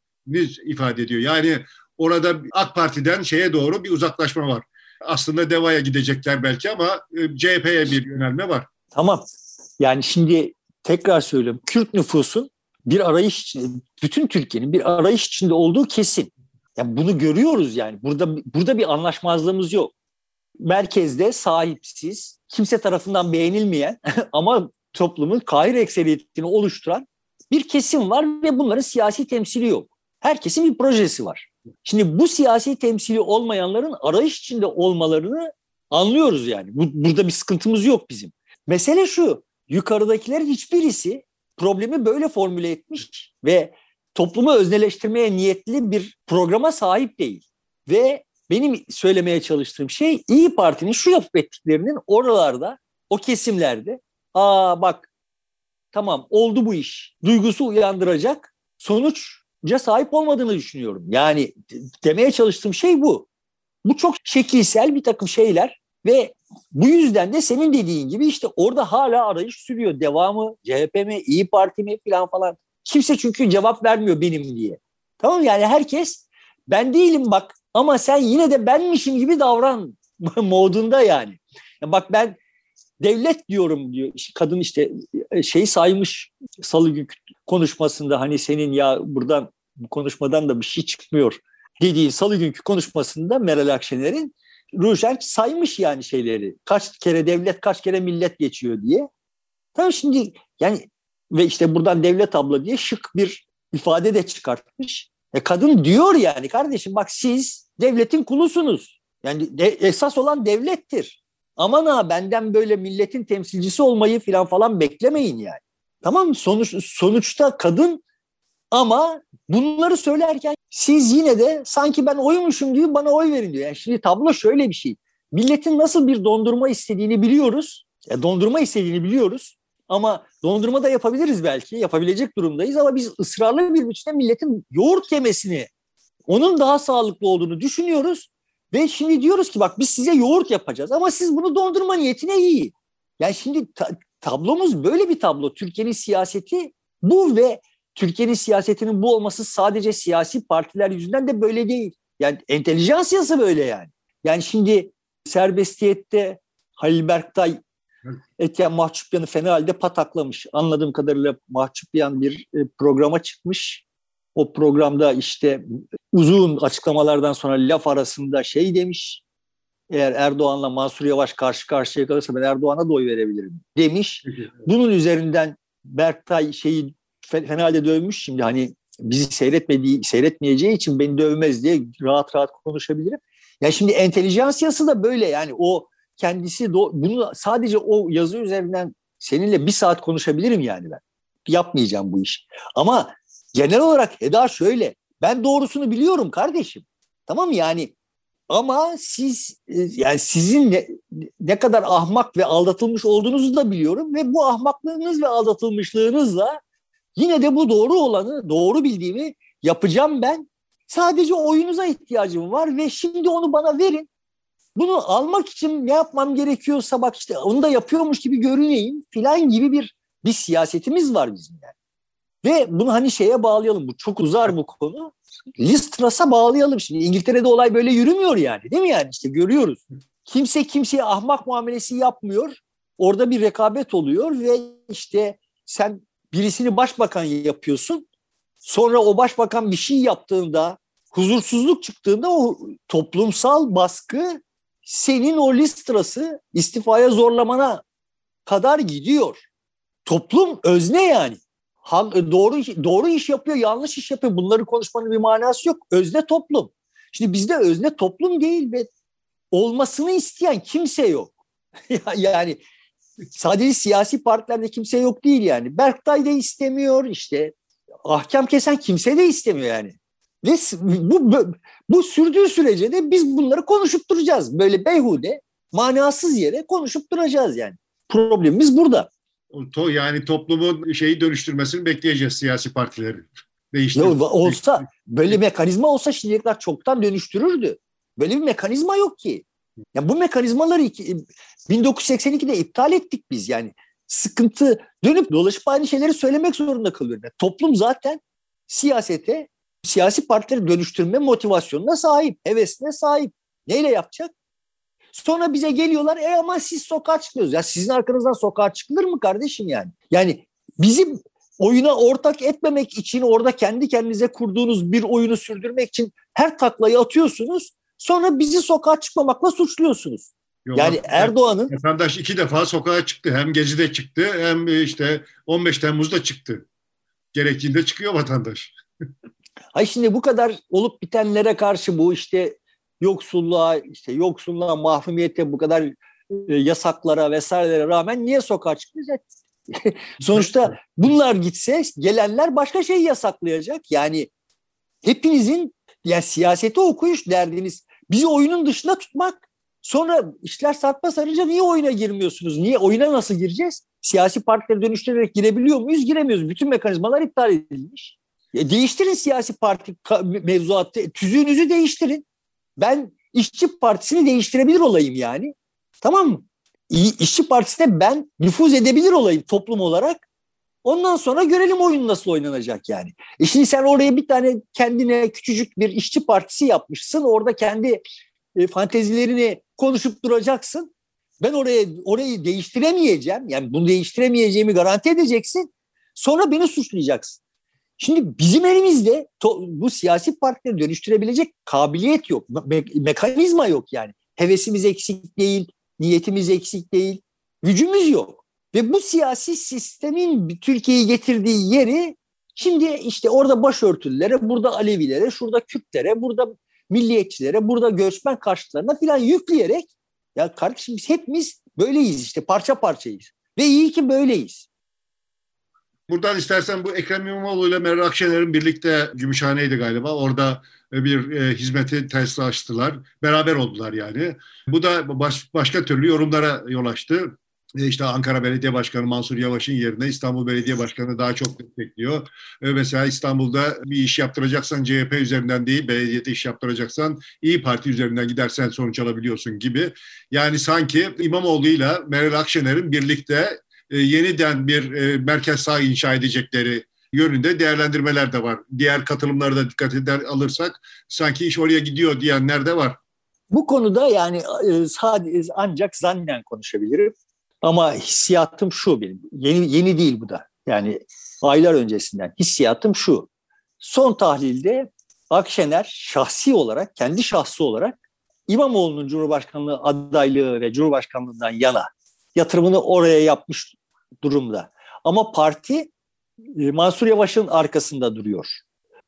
ifade ediyor. Yani orada AK Parti'den şeye doğru bir uzaklaşma var. Aslında DEVA'ya gidecekler belki ama e, CHP'ye bir yönelme var. Tamam. Yani şimdi tekrar söylüyorum. Kürt nüfusun bir arayış içinde, bütün Türkiye'nin bir arayış içinde olduğu kesin. Yani bunu görüyoruz yani. Burada burada bir anlaşmazlığımız yok. Merkezde sahipsiz, kimse tarafından beğenilmeyen ama toplumun kahir ekseriyetini oluşturan bir kesim var ve bunların siyasi temsili yok. Herkesin bir projesi var. Şimdi bu siyasi temsili olmayanların arayış içinde olmalarını anlıyoruz yani. Bu, burada bir sıkıntımız yok bizim. Mesele şu, yukarıdakilerin hiçbirisi problemi böyle formüle etmiş ve toplumu özneleştirmeye niyetli bir programa sahip değil. Ve benim söylemeye çalıştığım şey İyi Parti'nin şu yapıp ettiklerinin oralarda, o kesimlerde aa bak tamam oldu bu iş duygusu uyandıracak sonuç sahip olmadığını düşünüyorum. Yani demeye çalıştığım şey bu. Bu çok şekilsel bir takım şeyler ve bu yüzden de senin dediğin gibi işte orada hala arayış sürüyor. Devamı CHP mi, İyi Parti mi falan falan. Kimse çünkü cevap vermiyor benim diye. Tamam yani herkes ben değilim bak ama sen yine de benmişim gibi davran modunda yani. Ya bak ben devlet diyorum diyor. Kadın işte e, şey saymış salı günü konuşmasında hani senin ya buradan bu konuşmadan da bir şey çıkmıyor dediği salı günkü konuşmasında Meral Akşener'in Rujen saymış yani şeyleri. Kaç kere devlet, kaç kere millet geçiyor diye. Tabii şimdi yani ve işte buradan devlet abla diye şık bir ifade de çıkartmış. E kadın diyor yani kardeşim bak siz devletin kulusunuz. Yani de, esas olan devlettir. Aman ha benden böyle milletin temsilcisi olmayı falan falan beklemeyin yani. Tamam mı? Sonuç, sonuçta kadın ama bunları söylerken siz yine de sanki ben oymuşum gibi bana oy verin diyor. Yani şimdi tablo şöyle bir şey. Milletin nasıl bir dondurma istediğini biliyoruz. Ya dondurma istediğini biliyoruz. Ama dondurma da yapabiliriz belki. Yapabilecek durumdayız ama biz ısrarlı bir biçimde milletin yoğurt yemesini, onun daha sağlıklı olduğunu düşünüyoruz. Ve şimdi diyoruz ki bak biz size yoğurt yapacağız ama siz bunu dondurma niyetine yiyin. Yani şimdi ta- tablomuz böyle bir tablo. Türkiye'nin siyaseti bu ve Türkiye'nin siyasetinin bu olması sadece siyasi partiler yüzünden de böyle değil. Yani entelijansiyası böyle yani. Yani şimdi serbestiyette Halil Berktay Etyen Mahçupyan'ı fena halde pataklamış. Anladığım kadarıyla Mahçupyan bir e, programa çıkmış. O programda işte uzun açıklamalardan sonra laf arasında şey demiş. Eğer Erdoğan'la Mansur Yavaş karşı karşıya kalırsa ben Erdoğan'a da oy verebilirim demiş. Bunun üzerinden Berktay şeyi fena halde dövmüş. Şimdi hani bizi seyretmediği, seyretmeyeceği için beni dövmez diye rahat rahat konuşabilirim. Ya şimdi entelijansiyası da böyle yani o kendisi bunu sadece o yazı üzerinden seninle bir saat konuşabilirim yani ben. Yapmayacağım bu iş. Ama genel olarak Eda şöyle. Ben doğrusunu biliyorum kardeşim. Tamam yani ama siz e, yani sizin ne, ne kadar ahmak ve aldatılmış olduğunuzu da biliyorum ve bu ahmaklığınız ve aldatılmışlığınızla yine de bu doğru olanı, doğru bildiğimi yapacağım ben. Sadece oyunuza ihtiyacım var ve şimdi onu bana verin. Bunu almak için ne yapmam gerekiyorsa bak işte onu da yapıyormuş gibi görüneyim filan gibi bir bir siyasetimiz var bizim yani. Ve bunu hani şeye bağlayalım. Bu çok uzar bu konu. Listras'a bağlayalım şimdi. İngiltere'de olay böyle yürümüyor yani. Değil mi yani? işte görüyoruz. Kimse kimseye ahmak muamelesi yapmıyor. Orada bir rekabet oluyor ve işte sen birisini başbakan yapıyorsun. Sonra o başbakan bir şey yaptığında, huzursuzluk çıktığında o toplumsal baskı senin o listrası istifaya zorlamana kadar gidiyor. Toplum özne yani. Doğru doğru iş yapıyor, yanlış iş yapıyor. Bunları konuşmanın bir manası yok. Özne toplum. Şimdi bizde özne toplum değil ve olmasını isteyen kimse yok. yani sadece siyasi partilerde kimse yok değil yani. Berktay da istemiyor işte. Ahkam kesen kimse de istemiyor yani. Ve bu, bu, bu sürdüğü sürece de biz bunları konuşup duracağız. Böyle beyhude, manasız yere konuşup duracağız yani. Problemimiz burada. To, yani toplumun şeyi dönüştürmesini bekleyeceğiz siyasi partileri. Değiştir. olsa böyle mekanizma olsa şimdiye kadar çoktan dönüştürürdü. Böyle bir mekanizma yok ki. Ya bu mekanizmaları 1982'de iptal ettik biz yani. Sıkıntı dönüp dolaşıp aynı şeyleri söylemek zorunda kalıyor. Yani toplum zaten siyasete siyasi partileri dönüştürme motivasyonuna sahip, hevesine sahip. Neyle yapacak? Sonra bize geliyorlar e ama siz sokağa çıkıyorsunuz. Ya sizin arkanızdan sokağa çıkılır mı kardeşim yani? Yani bizim oyuna ortak etmemek için orada kendi kendinize kurduğunuz bir oyunu sürdürmek için her taklayı atıyorsunuz. Sonra bizi sokağa çıkmamakla suçluyorsunuz. Yok, yani Erdoğan'ın... Vatandaş iki defa sokağa çıktı. Hem Gezi'de çıktı hem işte 15 Temmuz'da çıktı. Gerektiğinde çıkıyor vatandaş. Ay şimdi bu kadar olup bitenlere karşı bu işte yoksulluğa, işte yoksulluğa, mahrumiyete bu kadar e, yasaklara vesairelere rağmen niye sokağa çıkmayacak? Sonuçta bunlar gitse gelenler başka şey yasaklayacak. Yani hepinizin yani siyaseti okuyuş derdiniz bizi oyunun dışında tutmak. Sonra işler sarpa sarınca niye oyuna girmiyorsunuz? Niye oyuna nasıl gireceğiz? Siyasi partileri dönüştürerek girebiliyor muyuz? Giremiyoruz. Bütün mekanizmalar iptal edilmiş. E değiştirin siyasi parti mevzuatı, tüzüğünüzü değiştirin. Ben işçi partisini değiştirebilir olayım yani. Tamam mı? İşçi partisine ben nüfuz edebilir olayım toplum olarak. Ondan sonra görelim oyun nasıl oynanacak yani. E şimdi sen oraya bir tane kendine küçücük bir işçi partisi yapmışsın. Orada kendi e, fantezilerini konuşup duracaksın. Ben oraya orayı değiştiremeyeceğim. Yani bunu değiştiremeyeceğimi garanti edeceksin. Sonra beni suçlayacaksın. Şimdi bizim elimizde bu siyasi partileri dönüştürebilecek kabiliyet yok. Me- mekanizma yok yani. Hevesimiz eksik değil, niyetimiz eksik değil, gücümüz yok. Ve bu siyasi sistemin Türkiye'yi getirdiği yeri şimdi işte orada başörtülülere, burada Alevilere, şurada Kürtlere, burada milliyetçilere, burada göçmen karşıtlarına filan yükleyerek ya kardeşim biz hepimiz böyleyiz işte parça parçayız. Ve iyi ki böyleyiz. Buradan istersen bu Ekrem İmamoğlu ile Meral Akşener'in birlikte Gümüşhane'ydi galiba. Orada bir e, hizmeti test açtılar. Beraber oldular yani. Bu da baş, başka türlü yorumlara yol açtı. E işte Ankara Belediye Başkanı Mansur Yavaş'ın yerine İstanbul Belediye Başkanı daha çok destekliyor. E mesela İstanbul'da bir iş yaptıracaksan CHP üzerinden değil, belediyede iş yaptıracaksan İyi Parti üzerinden gidersen sonuç alabiliyorsun gibi. Yani sanki İmamoğlu ile Meral Akşener'in birlikte e, yeniden bir e, merkez sağ inşa edecekleri yönünde değerlendirmeler de var. Diğer katılımları da dikkat eder alırsak sanki iş oraya gidiyor diyenler de var. Bu konuda yani e, sadece ancak zannen konuşabilirim. Ama hissiyatım şu benim. Yeni, yeni değil bu da. Yani aylar öncesinden hissiyatım şu. Son tahlilde Akşener şahsi olarak, kendi şahsı olarak İmamoğlu'nun Cumhurbaşkanlığı adaylığı ve Cumhurbaşkanlığından yana yatırımını oraya yapmış durumda. Ama parti e, Mansur Yavaş'ın arkasında duruyor.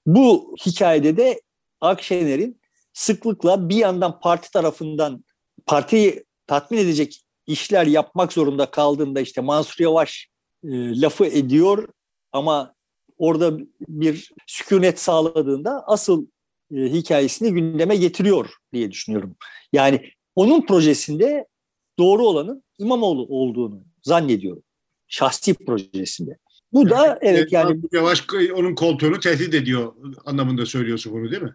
Bu hikayede de Akşener'in sıklıkla bir yandan parti tarafından partiyi tatmin edecek işler yapmak zorunda kaldığında işte Mansur Yavaş e, lafı ediyor ama orada bir sükunet sağladığında asıl e, hikayesini gündeme getiriyor diye düşünüyorum. Yani onun projesinde doğru olanın İmamoğlu olduğunu zannediyorum. Şahsi projesinde. Bu da evet yani Yavaş onun koltuğunu tehdit ediyor anlamında söylüyorsun bunu değil mi?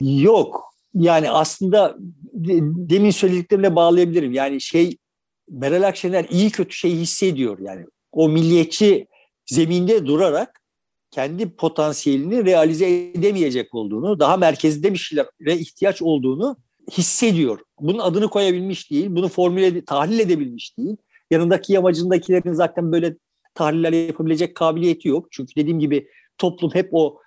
Yok. Yani aslında demin söylediklerimle bağlayabilirim. Yani şey Meral Akşener iyi kötü şeyi hissediyor yani. O milliyetçi zeminde durarak kendi potansiyelini realize edemeyecek olduğunu, daha merkezde bir şeylere ihtiyaç olduğunu hissediyor. Bunun adını koyabilmiş değil, bunu formüle tahlil edebilmiş değil. Yanındaki yamacındakilerin zaten böyle tahliller yapabilecek kabiliyeti yok. Çünkü dediğim gibi toplum hep o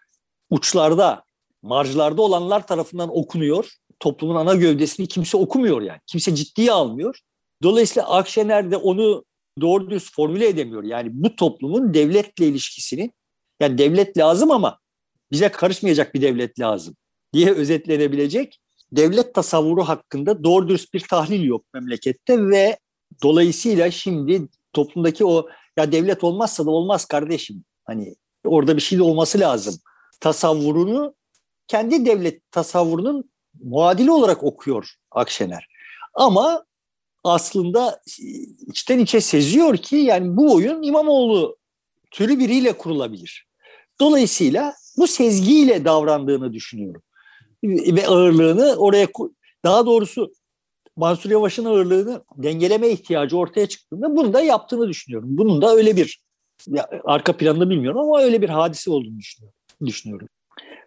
uçlarda, marjlarda olanlar tarafından okunuyor. Toplumun ana gövdesini kimse okumuyor yani. Kimse ciddiye almıyor. Dolayısıyla Akşener de onu doğru düz formüle edemiyor. Yani bu toplumun devletle ilişkisini, yani devlet lazım ama bize karışmayacak bir devlet lazım diye özetlenebilecek devlet tasavvuru hakkında doğru dürüst bir tahlil yok memlekette ve dolayısıyla şimdi toplumdaki o ya devlet olmazsa da olmaz kardeşim. Hani orada bir şey de olması lazım. Tasavvurunu kendi devlet tasavvurunun muadili olarak okuyor Akşener. Ama aslında içten içe seziyor ki yani bu oyun İmamoğlu türü biriyle kurulabilir. Dolayısıyla bu sezgiyle davrandığını düşünüyorum. Ve ağırlığını oraya daha doğrusu Mansur Yavaş'ın ağırlığını dengeleme ihtiyacı ortaya çıktığında bunu da yaptığını düşünüyorum. Bunun da öyle bir arka planını bilmiyorum ama öyle bir hadise olduğunu düşünüyorum.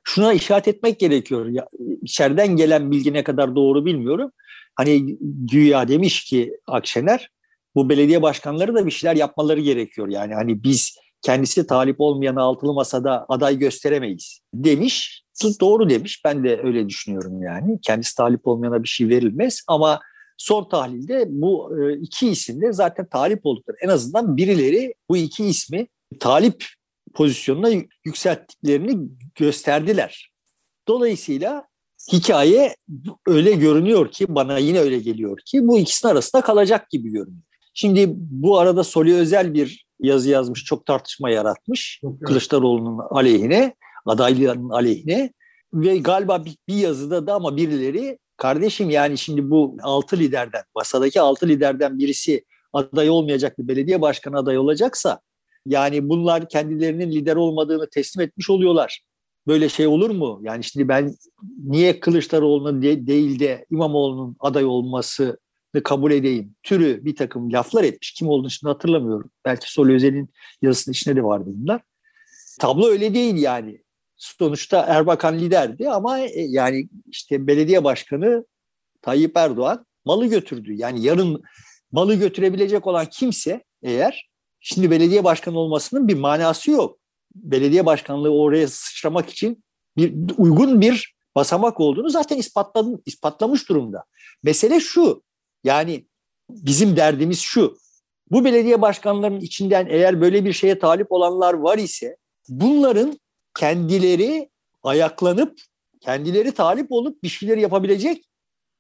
Şuna işaret etmek gerekiyor. Ya, içeriden gelen bilgi ne kadar doğru bilmiyorum. Hani güya demiş ki Akşener bu belediye başkanları da bir şeyler yapmaları gerekiyor. Yani hani biz kendisi talip olmayan altılı masada aday gösteremeyiz demiş. Doğru demiş. Ben de öyle düşünüyorum yani. Kendisi talip olmayana bir şey verilmez ama son tahlilde bu e, iki isim de zaten talip oldukları. En azından birileri bu iki ismi talip pozisyonuna yükselttiklerini gösterdiler. Dolayısıyla hikaye öyle görünüyor ki bana yine öyle geliyor ki bu ikisinin arasında kalacak gibi görünüyor. Şimdi bu arada Soli Özel bir yazı yazmış, çok tartışma yaratmış Kılıçdaroğlu'nun aleyhine, adaylığının aleyhine ve galiba bir, bir yazıda da ama birileri kardeşim yani şimdi bu altı liderden, masadaki altı liderden birisi aday olmayacak bir belediye başkanı aday olacaksa Yani bunlar kendilerinin lider olmadığını teslim etmiş oluyorlar. Böyle şey olur mu? Yani şimdi ben niye Kılıçdaroğlu'nun de, değil de İmamoğlu'nun aday olmasını kabul edeyim türü bir takım laflar etmiş. Kim olduğunu şimdi hatırlamıyorum. Belki Sol Özel'in yazısının içinde de vardı bunlar. Tablo öyle değil yani. Sonuçta Erbakan liderdi ama e, yani işte belediye başkanı Tayyip Erdoğan malı götürdü. Yani yarın malı götürebilecek olan kimse eğer şimdi belediye başkanı olmasının bir manası yok. Belediye başkanlığı oraya sıçramak için bir uygun bir basamak olduğunu zaten ispatladı, ispatlamış durumda. Mesele şu. Yani bizim derdimiz şu. Bu belediye başkanlarının içinden eğer böyle bir şeye talip olanlar var ise bunların kendileri ayaklanıp kendileri talip olup bir şeyler yapabilecek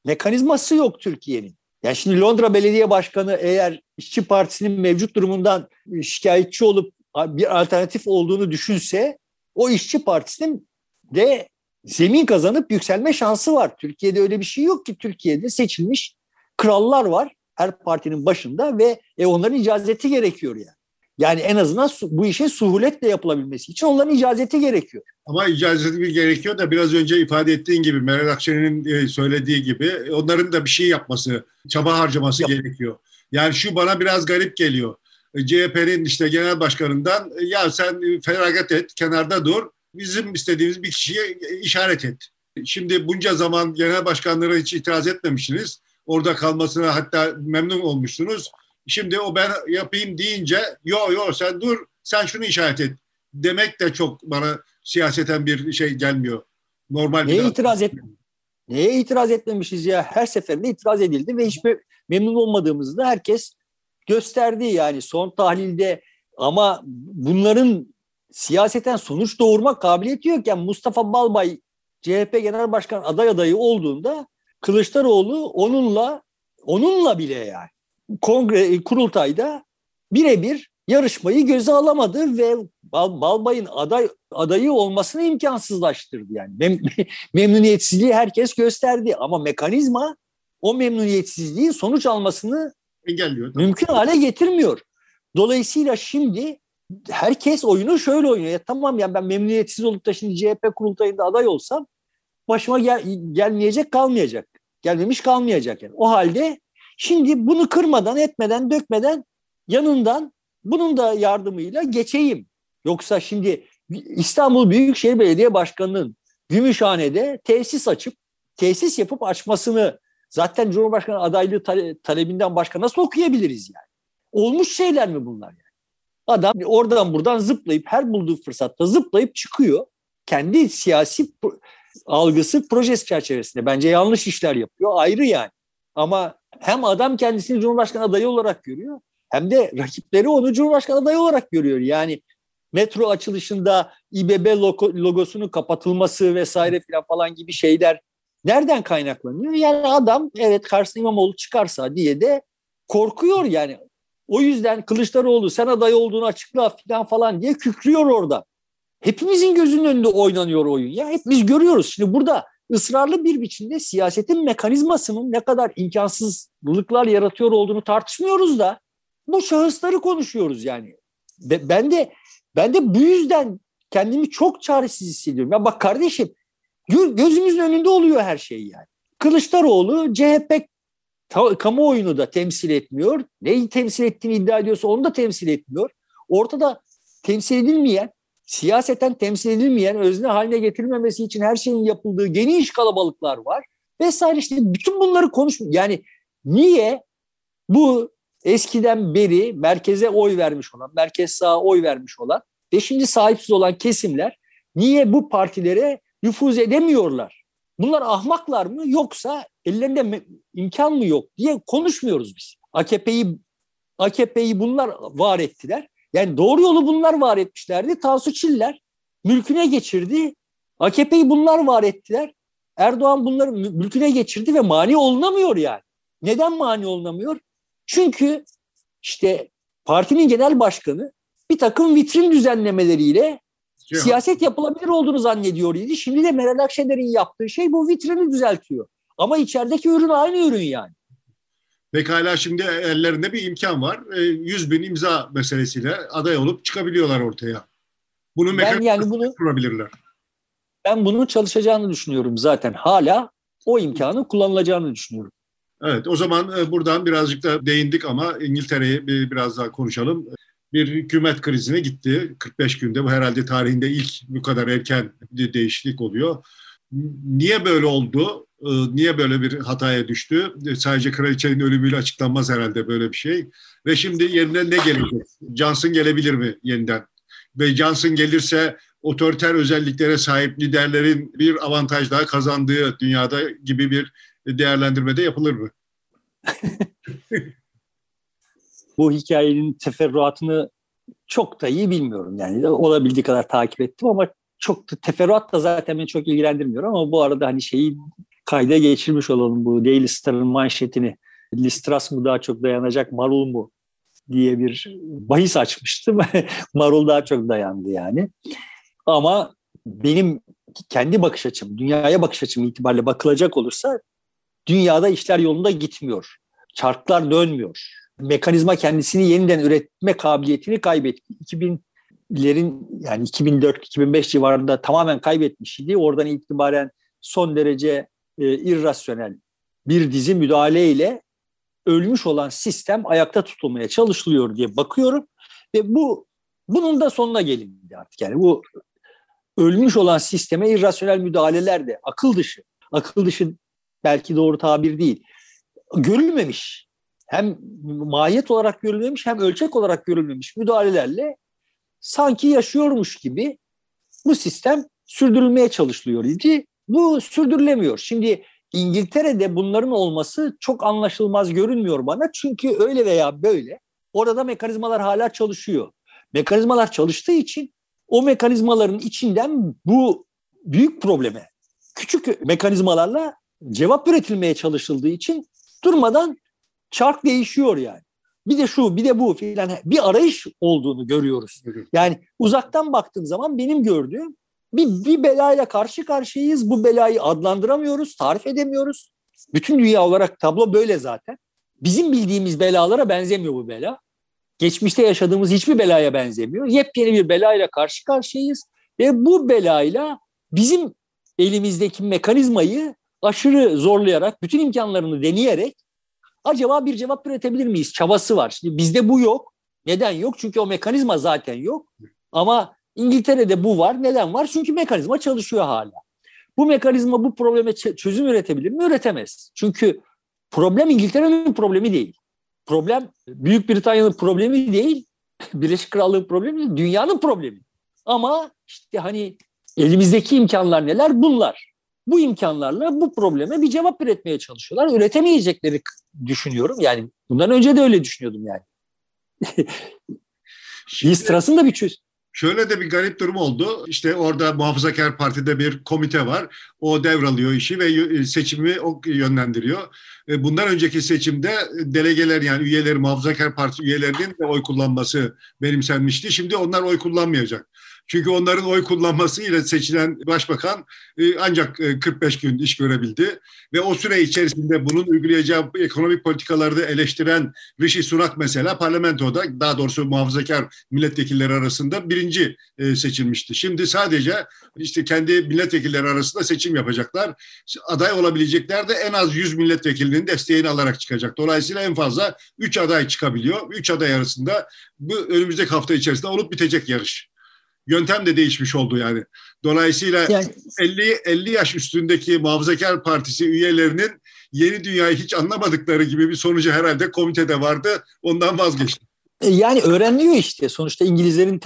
mekanizması yok Türkiye'nin. Yani şimdi Londra Belediye Başkanı eğer İşçi Partisi'nin mevcut durumundan şikayetçi olup bir alternatif olduğunu düşünse o İşçi Partisi'nin de zemin kazanıp yükselme şansı var. Türkiye'de öyle bir şey yok ki. Türkiye'de seçilmiş krallar var her partinin başında ve e, onların icazeti gerekiyor yani. Yani en azından bu işin suhuletle yapılabilmesi için onların icazeti gerekiyor. Ama icazeti bir gerekiyor da biraz önce ifade ettiğin gibi Meral Akşener'in e, söylediği gibi onların da bir şey yapması, çaba harcaması Yap. gerekiyor. Yani şu bana biraz garip geliyor. E, CHP'nin işte genel başkanından e, ya sen feragat et, kenarda dur. Bizim istediğimiz bir kişiye işaret et. Şimdi bunca zaman genel başkanlara hiç itiraz etmemişsiniz. Orada kalmasına hatta memnun olmuşsunuz. Şimdi o ben yapayım deyince yo yo sen dur sen şunu işaret et demek de çok bana siyaseten bir şey gelmiyor. Normal Neye itiraz et? Neye itiraz etmemişiz ya? Her seferinde itiraz edildi ve hiçbir memnun olmadığımızı da herkes gösterdi yani son tahlilde ama bunların siyaseten sonuç doğurma kabiliyeti yokken Mustafa Balbay CHP Genel Başkan aday adayı olduğunda Kılıçdaroğlu onunla onunla bile yani kongre kurultayda birebir yarışmayı göze alamadı ve Bal, Balbay'ın aday adayı olmasını imkansızlaştırdı yani. Mem, memnuniyetsizliği herkes gösterdi ama mekanizma o memnuniyetsizliğin sonuç almasını engelliyor. Mümkün hale getirmiyor. Dolayısıyla şimdi herkes oyunu şöyle oynuyor. Ya tamam ya ben memnuniyetsiz olup da şimdi CHP kurultayında aday olsam başıma gel, gelmeyecek kalmayacak. Gelmemiş kalmayacak yani. O halde şimdi bunu kırmadan, etmeden, dökmeden yanından bunun da yardımıyla geçeyim. Yoksa şimdi İstanbul Büyükşehir Belediye Başkanı'nın Gümüşhane'de tesis açıp, tesis yapıp açmasını zaten Cumhurbaşkanı adaylığı talebinden başka nasıl okuyabiliriz yani? Olmuş şeyler mi bunlar yani? Adam oradan buradan zıplayıp her bulduğu fırsatta zıplayıp çıkıyor. Kendi siyasi algısı projesi çerçevesinde. Bence yanlış işler yapıyor. Ayrı yani. Ama hem adam kendisini Cumhurbaşkanı adayı olarak görüyor hem de rakipleri onu Cumhurbaşkanı adayı olarak görüyor. Yani metro açılışında İBB logosunun kapatılması vesaire falan falan gibi şeyler nereden kaynaklanıyor? Yani adam evet karşısına İmamoğlu çıkarsa diye de korkuyor yani. O yüzden Kılıçdaroğlu sen aday olduğunu açıkla falan falan diye kükrüyor orada. Hepimizin gözünün önünde oynanıyor oyun. Ya hep biz görüyoruz. Şimdi burada ısrarlı bir biçimde siyasetin mekanizmasının ne kadar imkansızlıklar yaratıyor olduğunu tartışmıyoruz da bu şahısları konuşuyoruz yani. Ben de ben de bu yüzden kendimi çok çaresiz hissediyorum. Ya bak kardeşim gözümüzün önünde oluyor her şey yani. Kılıçdaroğlu CHP kamuoyunu da temsil etmiyor. Neyi temsil ettiğini iddia ediyorsa onu da temsil etmiyor. Ortada temsil edilmeyen, siyaseten temsil edilmeyen, özne haline getirilmemesi için her şeyin yapıldığı geniş kalabalıklar var. Vesaire işte bütün bunları konuş yani niye bu eskiden beri merkeze oy vermiş olan, merkez sağa oy vermiş olan ve şimdi sahipsiz olan kesimler niye bu partilere nüfuz edemiyorlar? Bunlar ahmaklar mı yoksa ellerinde imkan mı yok diye konuşmuyoruz biz. AKP'yi AKP'yi bunlar var ettiler. Yani doğru yolu bunlar var etmişlerdi. Tansu Çiller mülküne geçirdi. AKP'yi bunlar var ettiler. Erdoğan bunları mülküne geçirdi ve mani olunamıyor yani. Neden mani olunamıyor? Çünkü işte partinin genel başkanı bir takım vitrin düzenlemeleriyle şey siyaset yapılabilir olduğunu zannediyor idi. Şimdi de Meral Akşener'in yaptığı şey bu vitrini düzeltiyor. Ama içerideki ürün aynı ürün yani. Pekala şimdi ellerinde bir imkan var. 100 bin imza meselesiyle aday olup çıkabiliyorlar ortaya. Bunu ben yani bunu kurabilirler. Ben bunun çalışacağını düşünüyorum zaten. Hala o imkanı kullanılacağını düşünüyorum. Evet o zaman e, buradan birazcık da değindik ama İngiltere'yi biraz daha konuşalım. Bir hükümet krizine gitti 45 günde. Bu herhalde tarihinde ilk bu kadar erken bir değişiklik oluyor. Niye böyle oldu? E, niye böyle bir hataya düştü? Sadece kraliçenin ölümüyle açıklanmaz herhalde böyle bir şey. Ve şimdi yerine ne gelecek? Johnson gelebilir mi yeniden? Ve Johnson gelirse otoriter özelliklere sahip liderlerin bir avantaj daha kazandığı dünyada gibi bir değerlendirmede yapılır mı? Bu hikayenin teferruatını çok da iyi bilmiyorum. Yani olabildiği kadar takip ettim ama çok da, teferruat da zaten beni çok ilgilendirmiyor ama bu arada hani şeyi kayda geçirmiş olalım bu Daily Star'ın manşetini. Listras mı daha çok dayanacak, Marul mu diye bir bahis açmıştım. Marul daha çok dayandı yani. Ama benim kendi bakış açım, dünyaya bakış açım itibariyle bakılacak olursa dünyada işler yolunda gitmiyor. Çarklar dönmüyor. Mekanizma kendisini yeniden üretme kabiliyetini kaybetti. 2000'lerin yani 2004-2005 civarında tamamen kaybetmiş idi. Oradan itibaren son derece e, irrasyonel bir dizi müdahaleyle ölmüş olan sistem ayakta tutulmaya çalışılıyor diye bakıyorum ve bu bunun da sonuna gelindi artık. Yani bu ölmüş olan sisteme irrasyonel müdahaleler de akıl dışı, akıl dışı belki doğru tabir değil, görülmemiş. Hem mahiyet olarak görülmemiş hem ölçek olarak görülmemiş müdahalelerle sanki yaşıyormuş gibi bu sistem sürdürülmeye çalışılıyor idi. Bu sürdürülemiyor. Şimdi İngiltere'de bunların olması çok anlaşılmaz görünmüyor bana. Çünkü öyle veya böyle orada mekanizmalar hala çalışıyor. Mekanizmalar çalıştığı için o mekanizmaların içinden bu büyük probleme küçük mekanizmalarla cevap üretilmeye çalışıldığı için durmadan çark değişiyor yani. Bir de şu bir de bu filan bir arayış olduğunu görüyoruz. Yani uzaktan baktığım zaman benim gördüğüm bir, bir belayla karşı karşıyayız. Bu belayı adlandıramıyoruz, tarif edemiyoruz. Bütün dünya olarak tablo böyle zaten. Bizim bildiğimiz belalara benzemiyor bu bela. Geçmişte yaşadığımız hiçbir belaya benzemiyor. Yepyeni bir belayla karşı karşıyayız. Ve bu belayla bizim elimizdeki mekanizmayı aşırı zorlayarak, bütün imkanlarını deneyerek acaba bir cevap üretebilir miyiz? Çabası var. Şimdi bizde bu yok. Neden yok? Çünkü o mekanizma zaten yok. Ama İngiltere'de bu var. Neden var? Çünkü mekanizma çalışıyor hala. Bu mekanizma bu probleme çözüm üretebilir mi? Üretemez. Çünkü problem İngiltere'nin problemi değil. Problem Büyük Britanya'nın problemi değil. Birleşik Krallığın problemi değil. Dünyanın problemi. Ama işte hani elimizdeki imkanlar neler? Bunlar. Bu imkanlarla bu probleme bir cevap üretmeye çalışıyorlar. Üretemeyecekleri düşünüyorum. Yani bundan önce de öyle düşünüyordum yani. Listras'ın bir çöz. Şöyle de bir garip durum oldu. İşte orada Muhafazakar Parti'de bir komite var. O devralıyor işi ve seçimi o yönlendiriyor. E, bundan önceki seçimde delegeler yani üyeleri Muhafazakar Parti üyelerinin de oy kullanması benimsenmişti. Şimdi onlar oy kullanmayacak. Çünkü onların oy kullanmasıyla seçilen başbakan e, ancak 45 e, gün iş görebildi. Ve o süre içerisinde bunun uygulayacağı ekonomik politikaları eleştiren Rishi Sunak mesela parlamentoda daha doğrusu muhafazakar milletvekilleri arasında birinci e, seçilmişti. Şimdi sadece işte kendi milletvekilleri arasında seçim yapacaklar. Aday olabilecekler de en az 100 milletvekilinin desteğini alarak çıkacak. Dolayısıyla en fazla 3 aday çıkabiliyor. 3 aday arasında bu önümüzdeki hafta içerisinde olup bitecek yarış yöntem de değişmiş oldu yani. Dolayısıyla yani, 50 50 yaş üstündeki Muhafazakar Partisi üyelerinin yeni dünyayı hiç anlamadıkları gibi bir sonucu herhalde komitede vardı. Ondan vazgeçti. E, yani öğreniliyor işte. Sonuçta İngilizlerin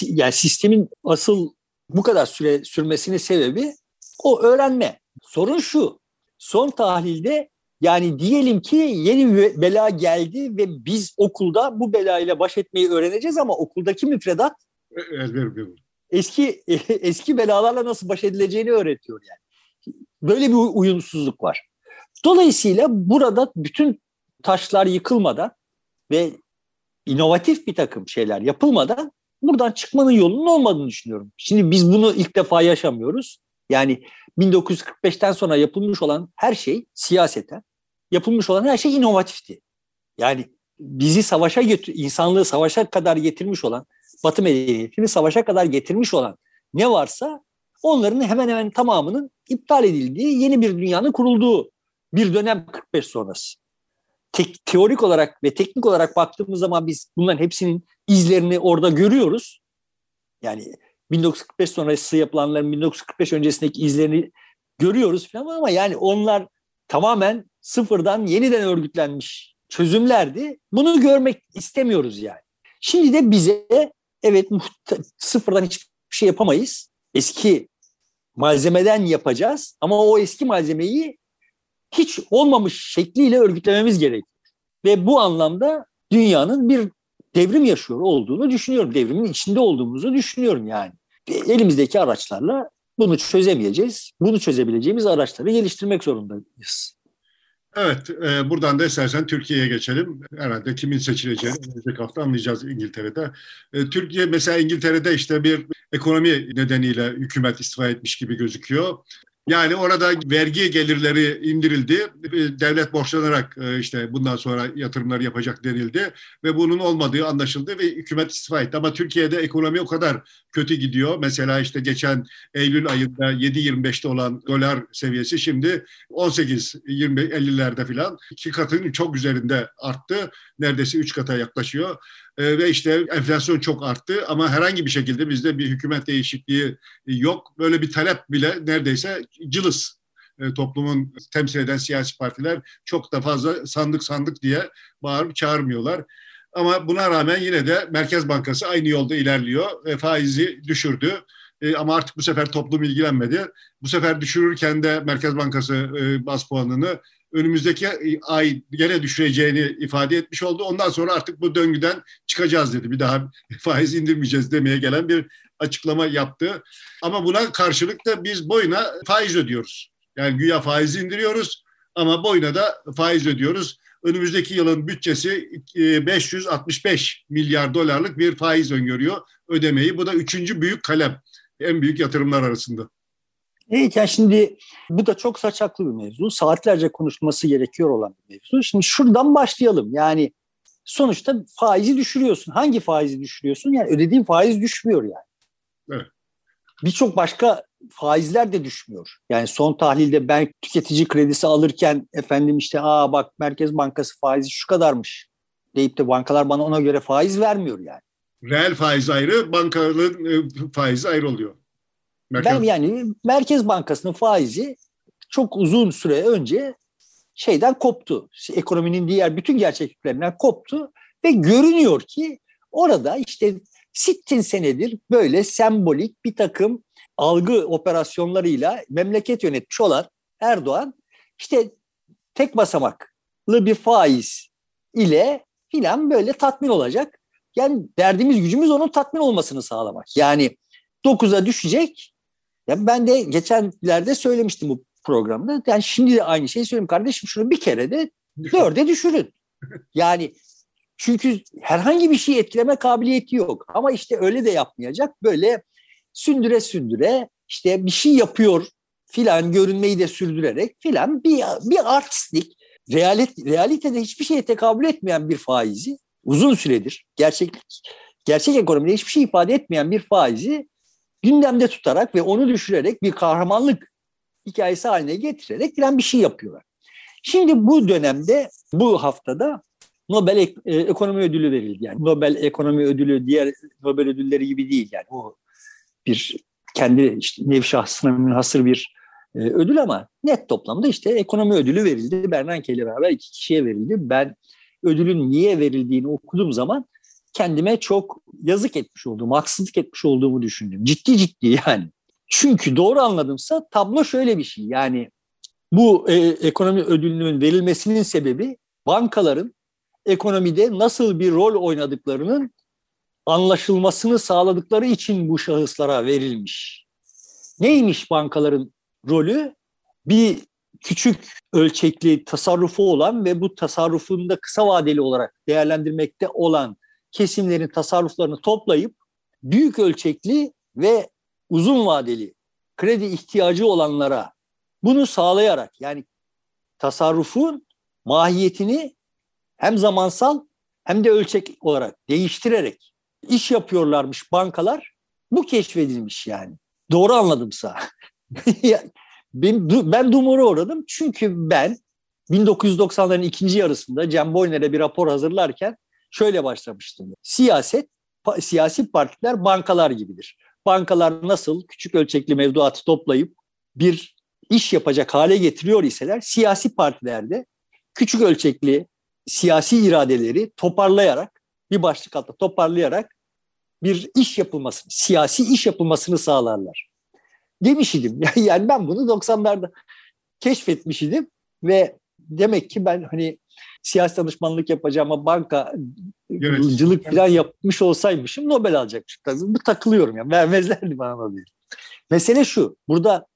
yani sistemin asıl bu kadar süre sürmesinin sebebi o öğrenme. Sorun şu. Son tahlilde yani diyelim ki yeni bir bela geldi ve biz okulda bu belayla baş etmeyi öğreneceğiz ama okuldaki müfredat ezber Eski eski belalarla nasıl baş edileceğini öğretiyor yani. Böyle bir uyumsuzluk var. Dolayısıyla burada bütün taşlar yıkılmadan ve inovatif bir takım şeyler yapılmadan buradan çıkmanın yolunun olmadığını düşünüyorum. Şimdi biz bunu ilk defa yaşamıyoruz. Yani 1945'ten sonra yapılmış olan her şey siyaseten yapılmış olan her şey inovatifti. Yani bizi savaşa götür, insanlığı savaşa kadar getirmiş olan, Batı medeniyetini savaşa kadar getirmiş olan ne varsa onların hemen hemen tamamının iptal edildiği, yeni bir dünyanın kurulduğu bir dönem 45 sonrası. Tek, teorik olarak ve teknik olarak baktığımız zaman biz bunların hepsinin izlerini orada görüyoruz. Yani 1945 sonrası yapılanların 1945 öncesindeki izlerini görüyoruz falan ama yani onlar tamamen sıfırdan yeniden örgütlenmiş çözümlerdi. Bunu görmek istemiyoruz yani. Şimdi de bize evet sıfırdan hiçbir şey yapamayız. Eski malzemeden yapacağız ama o eski malzemeyi hiç olmamış şekliyle örgütlememiz gerekiyor. Ve bu anlamda dünyanın bir devrim yaşıyor olduğunu düşünüyorum. Devrimin içinde olduğumuzu düşünüyorum yani. Elimizdeki araçlarla bunu çözemeyeceğiz. Bunu çözebileceğimiz araçları geliştirmek zorundayız. Evet, e, buradan da istersen Türkiye'ye geçelim. Herhalde kimin seçileceğini gelecek hafta anlayacağız İngiltere'de. E, Türkiye mesela İngiltere'de işte bir ekonomi nedeniyle hükümet istifa etmiş gibi gözüküyor. Yani orada vergi gelirleri indirildi. Devlet borçlanarak e, işte bundan sonra yatırımlar yapacak denildi ve bunun olmadığı anlaşıldı ve hükümet istifa etti. Ama Türkiye'de ekonomi o kadar kötü gidiyor. Mesela işte geçen Eylül ayında 7.25'te olan dolar seviyesi şimdi 18-20-50'lerde falan iki katının çok üzerinde arttı. Neredeyse üç kata yaklaşıyor. Ee, ve işte enflasyon çok arttı ama herhangi bir şekilde bizde bir hükümet değişikliği yok. Böyle bir talep bile neredeyse cılız e, toplumun temsil eden siyasi partiler çok da fazla sandık sandık diye bağırıp çağırmıyorlar. Ama buna rağmen yine de Merkez Bankası aynı yolda ilerliyor ve faizi düşürdü. E, ama artık bu sefer toplum ilgilenmedi. Bu sefer düşürürken de Merkez Bankası e, bas puanını önümüzdeki ay gene düşüreceğini ifade etmiş oldu. Ondan sonra artık bu döngüden çıkacağız dedi. Bir daha faiz indirmeyeceğiz demeye gelen bir açıklama yaptı. Ama buna karşılık da biz boyuna faiz ödüyoruz. Yani güya faiz indiriyoruz ama boyuna da faiz ödüyoruz. Önümüzdeki yılın bütçesi 565 e, milyar dolarlık bir faiz öngörüyor ödemeyi. Bu da üçüncü büyük kalem en büyük yatırımlar arasında. Yani şimdi bu da çok saçaklı bir mevzu. Saatlerce konuşulması gerekiyor olan bir mevzu. Şimdi şuradan başlayalım. Yani sonuçta faizi düşürüyorsun. Hangi faizi düşürüyorsun? Yani ödediğin faiz düşmüyor yani. Evet. Birçok başka faizler de düşmüyor. Yani son tahlilde ben tüketici kredisi alırken efendim işte aa bak Merkez Bankası faizi şu kadarmış deyip de bankalar bana ona göre faiz vermiyor yani. Reel faiz ayrı, bankanın e, faizi ayrı oluyor. Merkez... Ben yani Merkez Bankası'nın faizi çok uzun süre önce şeyden koptu. Ekonominin diğer bütün gerçekliklerinden koptu ve görünüyor ki orada işte sittin senedir böyle sembolik bir takım algı operasyonlarıyla memleket yönetmiş olan Erdoğan işte tek basamaklı bir faiz ile filan böyle tatmin olacak. Yani derdimiz gücümüz onun tatmin olmasını sağlamak. Yani 9'a düşecek ya ben de geçenlerde söylemiştim bu programda. Yani şimdi de aynı şeyi söyleyeyim kardeşim şunu bir kere de dörde düşürün. Yani çünkü herhangi bir şey etkileme kabiliyeti yok. Ama işte öyle de yapmayacak. Böyle sündüre sündüre işte bir şey yapıyor filan görünmeyi de sürdürerek filan bir, bir artistlik realit, realitede hiçbir şeye tekabül etmeyen bir faizi uzun süredir gerçek gerçek ekonomide hiçbir şey ifade etmeyen bir faizi gündemde tutarak ve onu düşürerek bir kahramanlık hikayesi haline getirerek falan bir şey yapıyorlar. Şimdi bu dönemde, bu haftada Nobel Ek- e, Ekonomi Ödülü verildi. Yani Nobel Ekonomi Ödülü diğer Nobel ödülleri gibi değil. Yani o bir kendi işte nev şahsına münhasır bir e, ödül ama net toplamda işte ekonomi ödülü verildi. Bernanke ile beraber iki kişiye verildi. Ben ödülün niye verildiğini okuduğum zaman kendime çok yazık etmiş olduğumu, haksızlık etmiş olduğumu düşündüm. Ciddi ciddi yani. Çünkü doğru anladımsa tablo şöyle bir şey. Yani bu e, ekonomi ödülünün verilmesinin sebebi bankaların ekonomide nasıl bir rol oynadıklarının anlaşılmasını sağladıkları için bu şahıslara verilmiş. Neymiş bankaların rolü? Bir küçük ölçekli tasarrufu olan ve bu tasarrufunda kısa vadeli olarak değerlendirmekte olan kesimlerin tasarruflarını toplayıp büyük ölçekli ve uzun vadeli kredi ihtiyacı olanlara bunu sağlayarak yani tasarrufun mahiyetini hem zamansal hem de ölçek olarak değiştirerek iş yapıyorlarmış bankalar. Bu keşfedilmiş yani. Doğru anladımsa. ben, ben dumura uğradım çünkü ben 1990'ların ikinci yarısında Cem Boyner'e bir rapor hazırlarken şöyle başlamıştım. Siyaset, siyasi partiler bankalar gibidir. Bankalar nasıl küçük ölçekli mevduatı toplayıp bir iş yapacak hale getiriyor iseler siyasi partilerde küçük ölçekli siyasi iradeleri toparlayarak bir başlık altında toparlayarak bir iş yapılmasını, siyasi iş yapılmasını sağlarlar. Demiş idim. Yani ben bunu 90'larda keşfetmiş idim ve demek ki ben hani siyasi danışmanlık yapacağıma bankacılık evet. falan yapmış olsaymışım Nobel alacakmışım. Tabii bu takılıyorum ya. Vermezlerdi bana Nobel. Mesele şu. Burada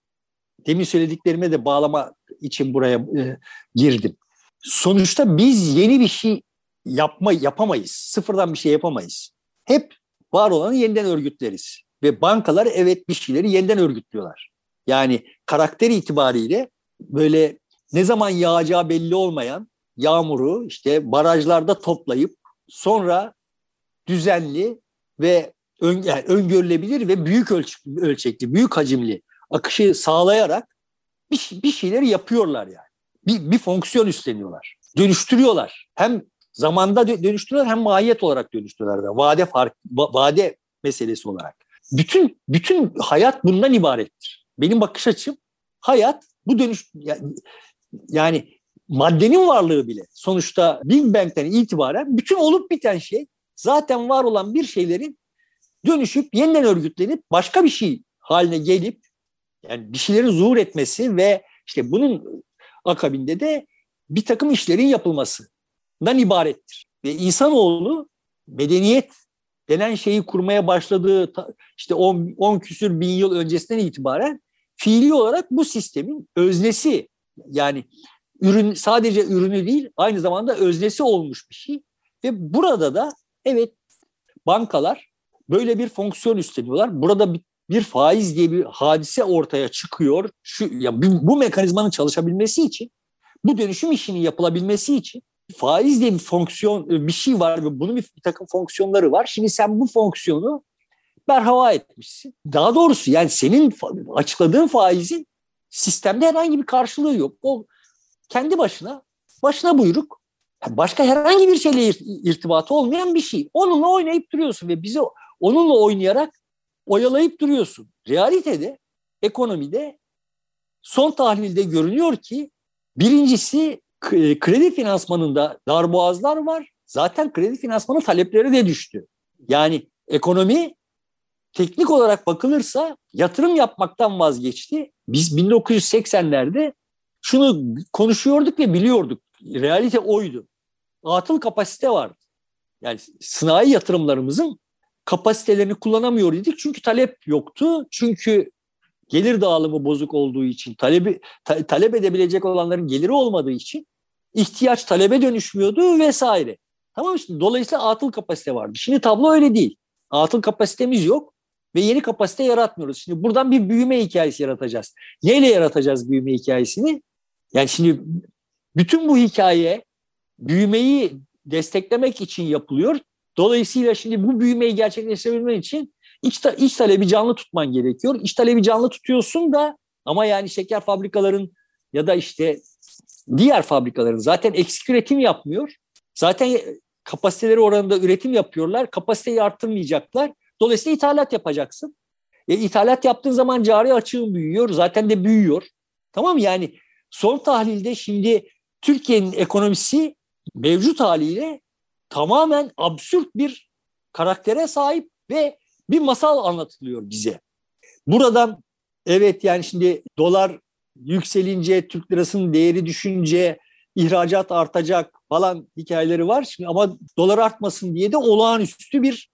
demin söylediklerime de bağlama için buraya e, girdim. Sonuçta biz yeni bir şey yapma yapamayız. Sıfırdan bir şey yapamayız. Hep var olanı yeniden örgütleriz. Ve bankalar evet bir şeyleri yeniden örgütlüyorlar. Yani karakter itibariyle böyle ne zaman yağacağı belli olmayan yağmuru işte barajlarda toplayıp sonra düzenli ve ön, yani öngörülebilir ve büyük ölç, ölçekli, büyük hacimli akışı sağlayarak bir, bir şeyleri yapıyorlar yani. Bir, bir fonksiyon üstleniyorlar. Dönüştürüyorlar. Hem zamanda dönüştürüyorlar hem mahiyet olarak dönüştürüyorlar. Vade fark, vade meselesi olarak. Bütün bütün hayat bundan ibarettir. Benim bakış açım hayat bu dönüş yani, yani maddenin varlığı bile sonuçta Big Bang'den itibaren bütün olup biten şey zaten var olan bir şeylerin dönüşüp yeniden örgütlenip başka bir şey haline gelip yani bir şeylerin zuhur etmesi ve işte bunun akabinde de bir takım işlerin yapılmasından ibarettir. Ve insanoğlu medeniyet denen şeyi kurmaya başladığı işte 10, 10 küsür bin yıl öncesinden itibaren fiili olarak bu sistemin öznesi yani ürün sadece ürünü değil aynı zamanda öznesi olmuş bir şey. Ve burada da evet bankalar böyle bir fonksiyon üstleniyorlar. Burada bir, bir faiz diye bir hadise ortaya çıkıyor. Şu ya bu, bu mekanizmanın çalışabilmesi için, bu dönüşüm işinin yapılabilmesi için faiz diye bir fonksiyon bir şey var ve bunun bir, bir takım fonksiyonları var. Şimdi sen bu fonksiyonu berhava etmişsin. Daha doğrusu yani senin açıkladığın faizin sistemde herhangi bir karşılığı yok. O kendi başına, başına buyruk, başka herhangi bir şeyle irtibatı olmayan bir şey. Onunla oynayıp duruyorsun ve bizi onunla oynayarak oyalayıp duruyorsun. Realitede, ekonomide son tahlilde görünüyor ki birincisi kredi finansmanında darboğazlar var. Zaten kredi finansmanı talepleri de düştü. Yani ekonomi teknik olarak bakılırsa yatırım yapmaktan vazgeçti. Biz 1980'lerde şunu konuşuyorduk ve biliyorduk. Realite oydu. Atıl kapasite vardı. Yani sınai yatırımlarımızın kapasitelerini kullanamıyor idik çünkü talep yoktu. Çünkü gelir dağılımı bozuk olduğu için, talebi ta, talep edebilecek olanların geliri olmadığı için ihtiyaç talebe dönüşmüyordu vesaire. Tamam işte dolayısıyla atıl kapasite vardı. Şimdi tablo öyle değil. Atıl kapasitemiz yok ve yeni kapasite yaratmıyoruz. Şimdi buradan bir büyüme hikayesi yaratacağız. Neyle yaratacağız büyüme hikayesini? Yani şimdi bütün bu hikaye büyümeyi desteklemek için yapılıyor. Dolayısıyla şimdi bu büyümeyi gerçekleştirebilmen için iç, ta, iç talebi canlı tutman gerekiyor. İç talebi canlı tutuyorsun da ama yani şeker fabrikaların ya da işte diğer fabrikaların zaten eksik üretim yapmıyor. Zaten kapasiteleri oranında üretim yapıyorlar. Kapasiteyi arttırmayacaklar. Dolayısıyla ithalat yapacaksın. E, ithalat yaptığın zaman cari açığın büyüyor. Zaten de büyüyor. Tamam yani son tahlilde şimdi Türkiye'nin ekonomisi mevcut haliyle tamamen absürt bir karaktere sahip ve bir masal anlatılıyor bize. Buradan evet yani şimdi dolar yükselince, Türk lirasının değeri düşünce ihracat artacak falan hikayeleri var. Şimdi ama dolar artmasın diye de olağanüstü bir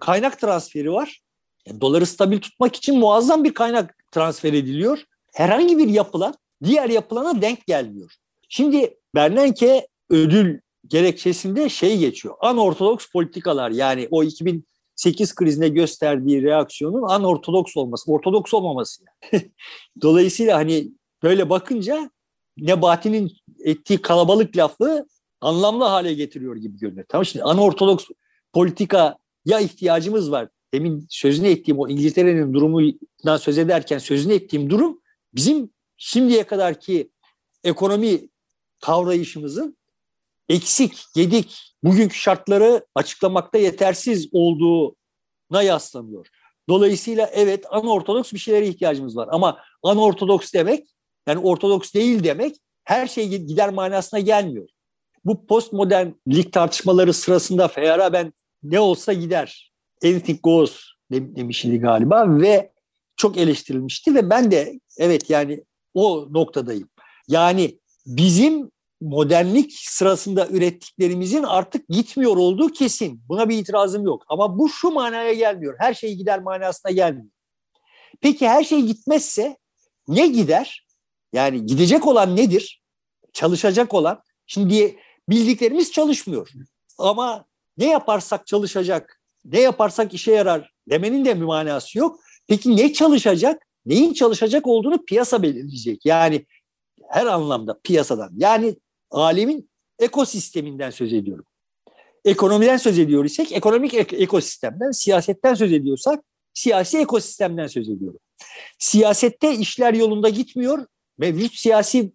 kaynak transferi var. Yani doları stabil tutmak için muazzam bir kaynak transfer ediliyor. Herhangi bir yapılan diğer yapılana denk gelmiyor. Şimdi Bernanke ödül gerekçesinde şey geçiyor. Anortodoks politikalar yani o 2008 krizine gösterdiği reaksiyonun anortodoks olması, ortodoks olmaması. Yani. Dolayısıyla hani böyle bakınca Nebati'nin ettiği kalabalık lafı anlamlı hale getiriyor gibi görünüyor. Tamam şimdi anortodoks politika ya ihtiyacımız var. Demin sözünü ettiğim o İngiltere'nin durumundan söz ederken sözünü ettiğim durum bizim şimdiye kadarki ekonomi kavrayışımızın eksik, gedik, bugünkü şartları açıklamakta yetersiz olduğuna yaslanıyor. Dolayısıyla evet anortodoks bir şeylere ihtiyacımız var. Ama anortodoks demek yani ortodoks değil demek her şey gider manasına gelmiyor. Bu postmodernlik tartışmaları sırasında Feyara ben ne olsa gider. Anything goes demişti galiba ve çok eleştirilmişti ve ben de evet yani o noktadayım. Yani bizim modernlik sırasında ürettiklerimizin artık gitmiyor olduğu kesin. Buna bir itirazım yok. Ama bu şu manaya gelmiyor. Her şey gider manasına gelmiyor. Peki her şey gitmezse ne gider? Yani gidecek olan nedir? Çalışacak olan. Şimdi bildiklerimiz çalışmıyor. Ama ne yaparsak çalışacak, ne yaparsak işe yarar demenin de bir manası yok. Peki ne çalışacak? Neyin çalışacak olduğunu piyasa belirleyecek. Yani her anlamda piyasadan. Yani alemin ekosisteminden söz ediyorum. Ekonomiden söz ediyor ekonomik ek- ekosistemden, siyasetten söz ediyorsak siyasi ekosistemden söz ediyorum. Siyasette işler yolunda gitmiyor. Mevcut siyasi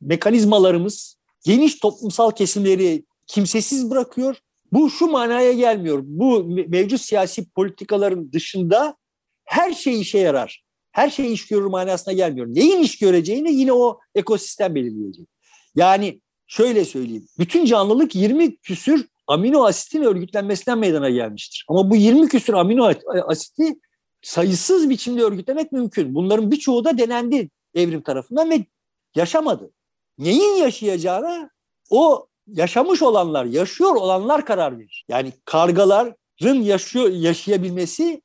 mekanizmalarımız geniş toplumsal kesimleri kimsesiz bırakıyor. Bu şu manaya gelmiyor. Bu mevcut siyasi politikaların dışında her şey işe yarar. Her şey iş görür manasına gelmiyor. Neyin iş göreceğini yine o ekosistem belirleyecek. Yani şöyle söyleyeyim. Bütün canlılık 20 küsür amino asitin örgütlenmesinden meydana gelmiştir. Ama bu 20 küsür amino asiti sayısız biçimde örgütlemek mümkün. Bunların birçoğu da denendi evrim tarafından ve yaşamadı. Neyin yaşayacağına o yaşamış olanlar, yaşıyor olanlar karar verir. Yani kargaların yaşıyor, yaşayabilmesi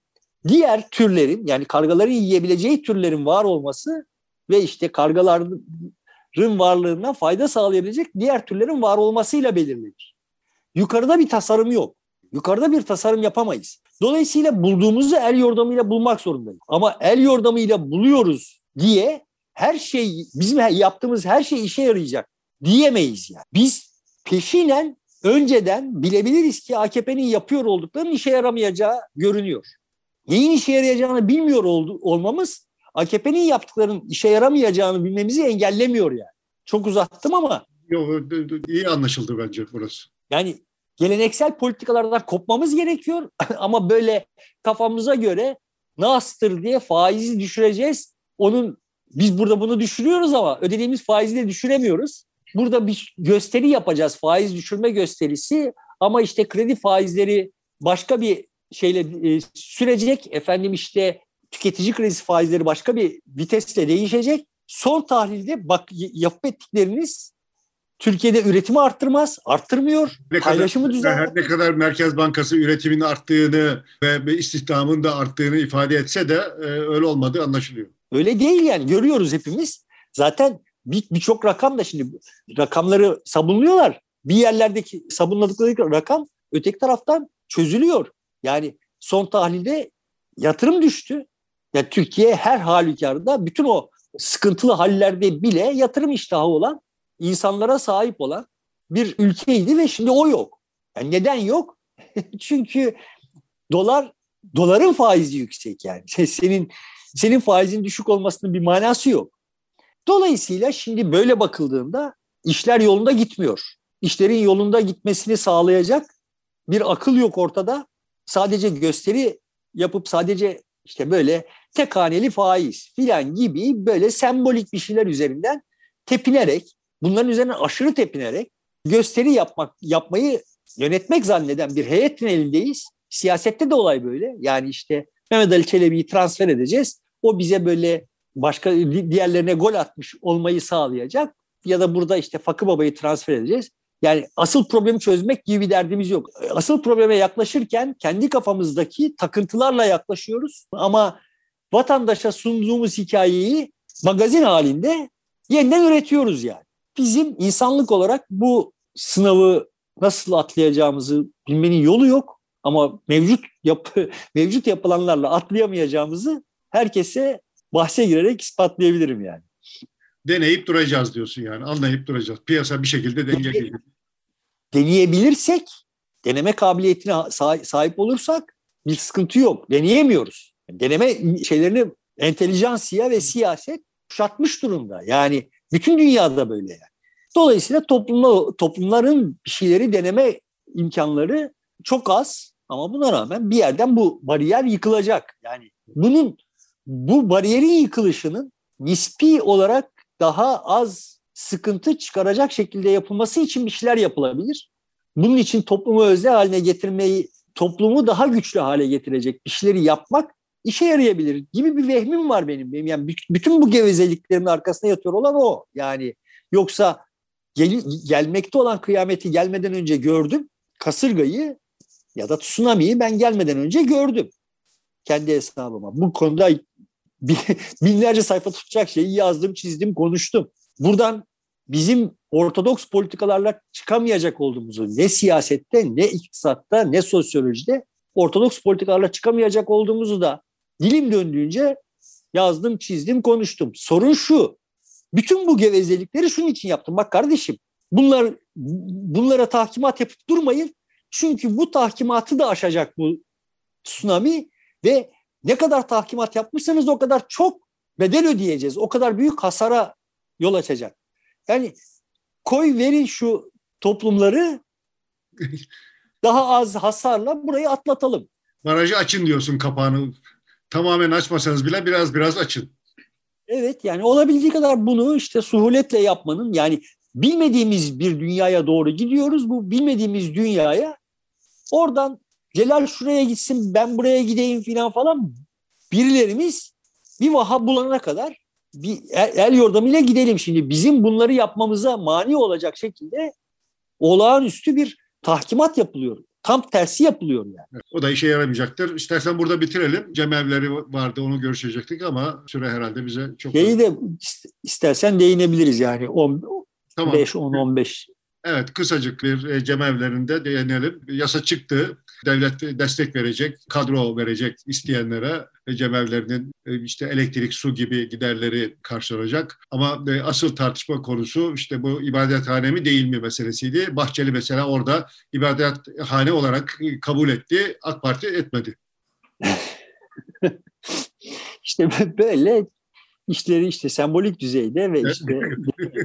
diğer türlerin yani kargaların yiyebileceği türlerin var olması ve işte kargaların varlığına fayda sağlayabilecek diğer türlerin var olmasıyla belirlenir. Yukarıda bir tasarım yok. Yukarıda bir tasarım yapamayız. Dolayısıyla bulduğumuzu el yordamıyla bulmak zorundayız. Ama el yordamıyla buluyoruz diye her şey bizim yaptığımız her şey işe yarayacak diyemeyiz yani. Biz peşinen önceden bilebiliriz ki AKP'nin yapıyor olduklarının işe yaramayacağı görünüyor. Neyin işe yarayacağını bilmiyor oldu, olmamız AKP'nin yaptıklarının işe yaramayacağını bilmemizi engellemiyor yani. Çok uzattım ama. Yok iyi anlaşıldı bence burası. Yani geleneksel politikalardan kopmamız gerekiyor ama böyle kafamıza göre nastır diye faizi düşüreceğiz. Onun biz burada bunu düşürüyoruz ama ödediğimiz faizi de düşüremiyoruz. Burada bir gösteri yapacağız faiz düşürme gösterisi ama işte kredi faizleri başka bir şeyle e, sürecek. Efendim işte tüketici kredisi faizleri başka bir vitesle değişecek. Son tahlilde bak yapıp ettikleriniz Türkiye'de üretimi arttırmaz, arttırmıyor. Ne paylaşımı düzenler. Her ne kadar Merkez Bankası üretimin arttığını ve istihdamın da arttığını ifade etse de e, öyle olmadığı anlaşılıyor. Öyle değil yani görüyoruz hepimiz. Zaten birçok bir rakam da şimdi rakamları sabunluyorlar. Bir yerlerdeki sabunladıkları rakam öteki taraftan çözülüyor. Yani son tahlilde yatırım düştü. Yani Türkiye her halükarda bütün o sıkıntılı hallerde bile yatırım iştahı olan, insanlara sahip olan bir ülkeydi ve şimdi o yok. Yani neden yok? Çünkü dolar doların faizi yüksek yani. Senin senin faizin düşük olmasının bir manası yok. Dolayısıyla şimdi böyle bakıldığında işler yolunda gitmiyor. İşlerin yolunda gitmesini sağlayacak bir akıl yok ortada. Sadece gösteri yapıp sadece işte böyle tek haneli faiz filan gibi böyle sembolik bir şeyler üzerinden tepinerek, bunların üzerine aşırı tepinerek gösteri yapmak yapmayı yönetmek zanneden bir heyetin elindeyiz. Siyasette de olay böyle. Yani işte Mehmet Ali Çelebi'yi transfer edeceğiz. O bize böyle başka diğerlerine gol atmış olmayı sağlayacak. Ya da burada işte Fakı Baba'yı transfer edeceğiz. Yani asıl problemi çözmek gibi bir derdimiz yok. Asıl probleme yaklaşırken kendi kafamızdaki takıntılarla yaklaşıyoruz. Ama vatandaşa sunduğumuz hikayeyi magazin halinde yeniden üretiyoruz yani. Bizim insanlık olarak bu sınavı nasıl atlayacağımızı bilmenin yolu yok. Ama mevcut yap mevcut yapılanlarla atlayamayacağımızı herkese bahse girerek ispatlayabilirim yani. Deneyip duracağız diyorsun yani. Anlayıp duracağız. Piyasa bir şekilde denge Deneyebilirsek, deneme kabiliyetine sahip olursak bir sıkıntı yok. Deneyemiyoruz. Deneme şeylerini entelijansiya ve siyaset kuşatmış durumda. Yani bütün dünyada böyle yani. Dolayısıyla toplumla, toplumların bir şeyleri deneme imkanları çok az ama buna rağmen bir yerden bu bariyer yıkılacak. Yani bunun bu bariyerin yıkılışının nispi olarak daha az sıkıntı çıkaracak şekilde yapılması için bir şeyler yapılabilir. Bunun için toplumu özel haline getirmeyi, toplumu daha güçlü hale getirecek bir şeyleri yapmak işe yarayabilir gibi bir vehmim var benim. benim yani bütün bu gevezeliklerimin arkasında yatıyor olan o. Yani yoksa gel, gelmekte olan kıyameti gelmeden önce gördüm. Kasırgayı ya da tsunami'yi ben gelmeden önce gördüm. Kendi hesabıma. Bu konuda binlerce sayfa tutacak şeyi yazdım, çizdim, konuştum. Buradan bizim ortodoks politikalarla çıkamayacak olduğumuzu ne siyasette, ne iktisatta, ne sosyolojide ortodoks politikalarla çıkamayacak olduğumuzu da dilim döndüğünce yazdım, çizdim, konuştum. Sorun şu, bütün bu gevezelikleri şunun için yaptım. Bak kardeşim, bunlar bunlara tahkimat yapıp durmayın. Çünkü bu tahkimatı da aşacak bu tsunami ve ne kadar tahkimat yapmışsanız o kadar çok bedel ödeyeceğiz. O kadar büyük hasara yol açacak. Yani koy verin şu toplumları daha az hasarla burayı atlatalım. Barajı açın diyorsun kapağını. Tamamen açmasanız bile biraz biraz açın. Evet yani olabildiği kadar bunu işte suhuletle yapmanın yani bilmediğimiz bir dünyaya doğru gidiyoruz. Bu bilmediğimiz dünyaya oradan Celal şuraya gitsin ben buraya gideyim falan falan birilerimiz bir vaha bulana kadar bir el, el yordamıyla gidelim. Şimdi bizim bunları yapmamıza mani olacak şekilde olağanüstü bir tahkimat yapılıyor. Tam tersi yapılıyor yani. O da işe yaramayacaktır. İstersen burada bitirelim. Cemevleri vardı onu görüşecektik ama süre herhalde bize çok... Şeyi de istersen değinebiliriz yani. 10, tamam. 5, 10, 15 Evet, kısacık bir e, cemevlerinde değinelim. Yasa çıktı. Devlet destek verecek, kadro verecek isteyenlere e, cemevlerinin e, işte elektrik, su gibi giderleri karşılanacak. Ama asıl tartışma konusu işte bu ibadethane mi değil mi meselesiydi. Bahçeli mesela orada ibadethane olarak kabul etti, AK Parti etmedi. İşte böyle işleri işte sembolik düzeyde ve işte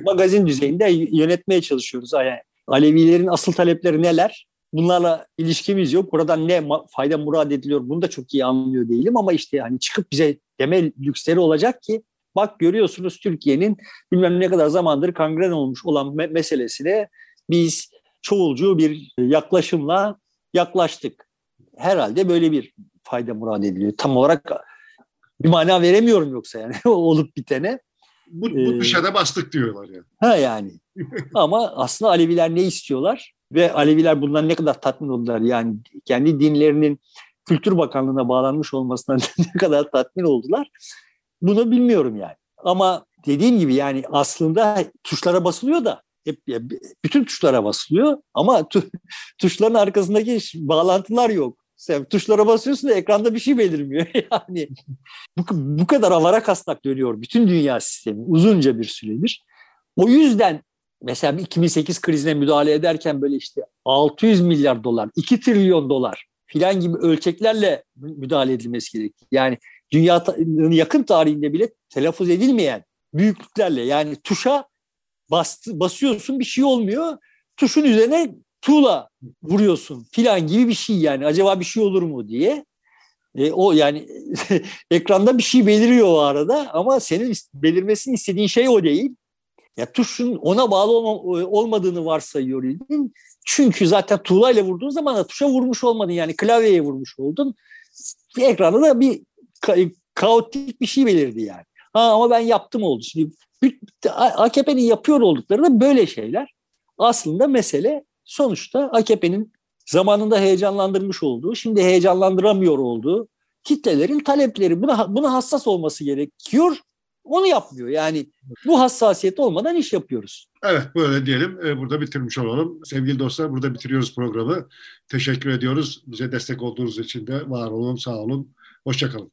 magazin düzeyinde yönetmeye çalışıyoruz. Yani Alevilerin asıl talepleri neler? Bunlarla ilişkimiz yok. Buradan ne fayda murad ediliyor bunu da çok iyi anlıyor değilim ama işte hani çıkıp bize temel lüksleri olacak ki bak görüyorsunuz Türkiye'nin bilmem ne kadar zamandır kangren olmuş olan me- meselesine biz çoğulcu bir yaklaşımla yaklaştık. Herhalde böyle bir fayda murad ediliyor. Tam olarak bir mana veremiyorum yoksa yani olup bitene. Bu, bu ee, dışarıda bastık diyorlar yani. Ha yani. Ama aslında Aleviler ne istiyorlar? Ve Aleviler bundan ne kadar tatmin oldular? Yani kendi dinlerinin Kültür Bakanlığı'na bağlanmış olmasından ne kadar tatmin oldular? Bunu bilmiyorum yani. Ama dediğim gibi yani aslında tuşlara basılıyor da hep bütün tuşlara basılıyor ama tuşların arkasındaki bağlantılar yok. Sen tuşlara basıyorsun da ekranda bir şey belirmiyor. yani bu, bu kadar avara kasnak dönüyor bütün dünya sistemi uzunca bir süredir. O yüzden mesela 2008 krizine müdahale ederken böyle işte 600 milyar dolar, 2 trilyon dolar filan gibi ölçeklerle müdahale edilmesi gerekti. Yani dünyanın yakın tarihinde bile telaffuz edilmeyen büyüklüklerle yani tuşa bastı, basıyorsun bir şey olmuyor. Tuşun üzerine tuğla vuruyorsun filan gibi bir şey yani. Acaba bir şey olur mu diye. E, o yani ekranda bir şey beliriyor o arada ama senin belirmesini istediğin şey o değil. Ya tuşun ona bağlı olma, olmadığını varsayıyor idin. Çünkü zaten tuğlayla vurduğun zaman da tuşa vurmuş olmadın yani klavyeye vurmuş oldun. Ekranda da bir ka- kaotik bir şey belirdi yani. Ha, ama ben yaptım oldu. Şimdi AKP'nin yapıyor oldukları da böyle şeyler. Aslında mesele sonuçta AKP'nin zamanında heyecanlandırmış olduğu, şimdi heyecanlandıramıyor olduğu kitlelerin talepleri. Buna, buna hassas olması gerekiyor. Onu yapmıyor. Yani bu hassasiyet olmadan iş yapıyoruz. Evet böyle diyelim. Ee, burada bitirmiş olalım. Sevgili dostlar burada bitiriyoruz programı. Teşekkür ediyoruz. Bize destek olduğunuz için de var olun, sağ olun. Hoşçakalın.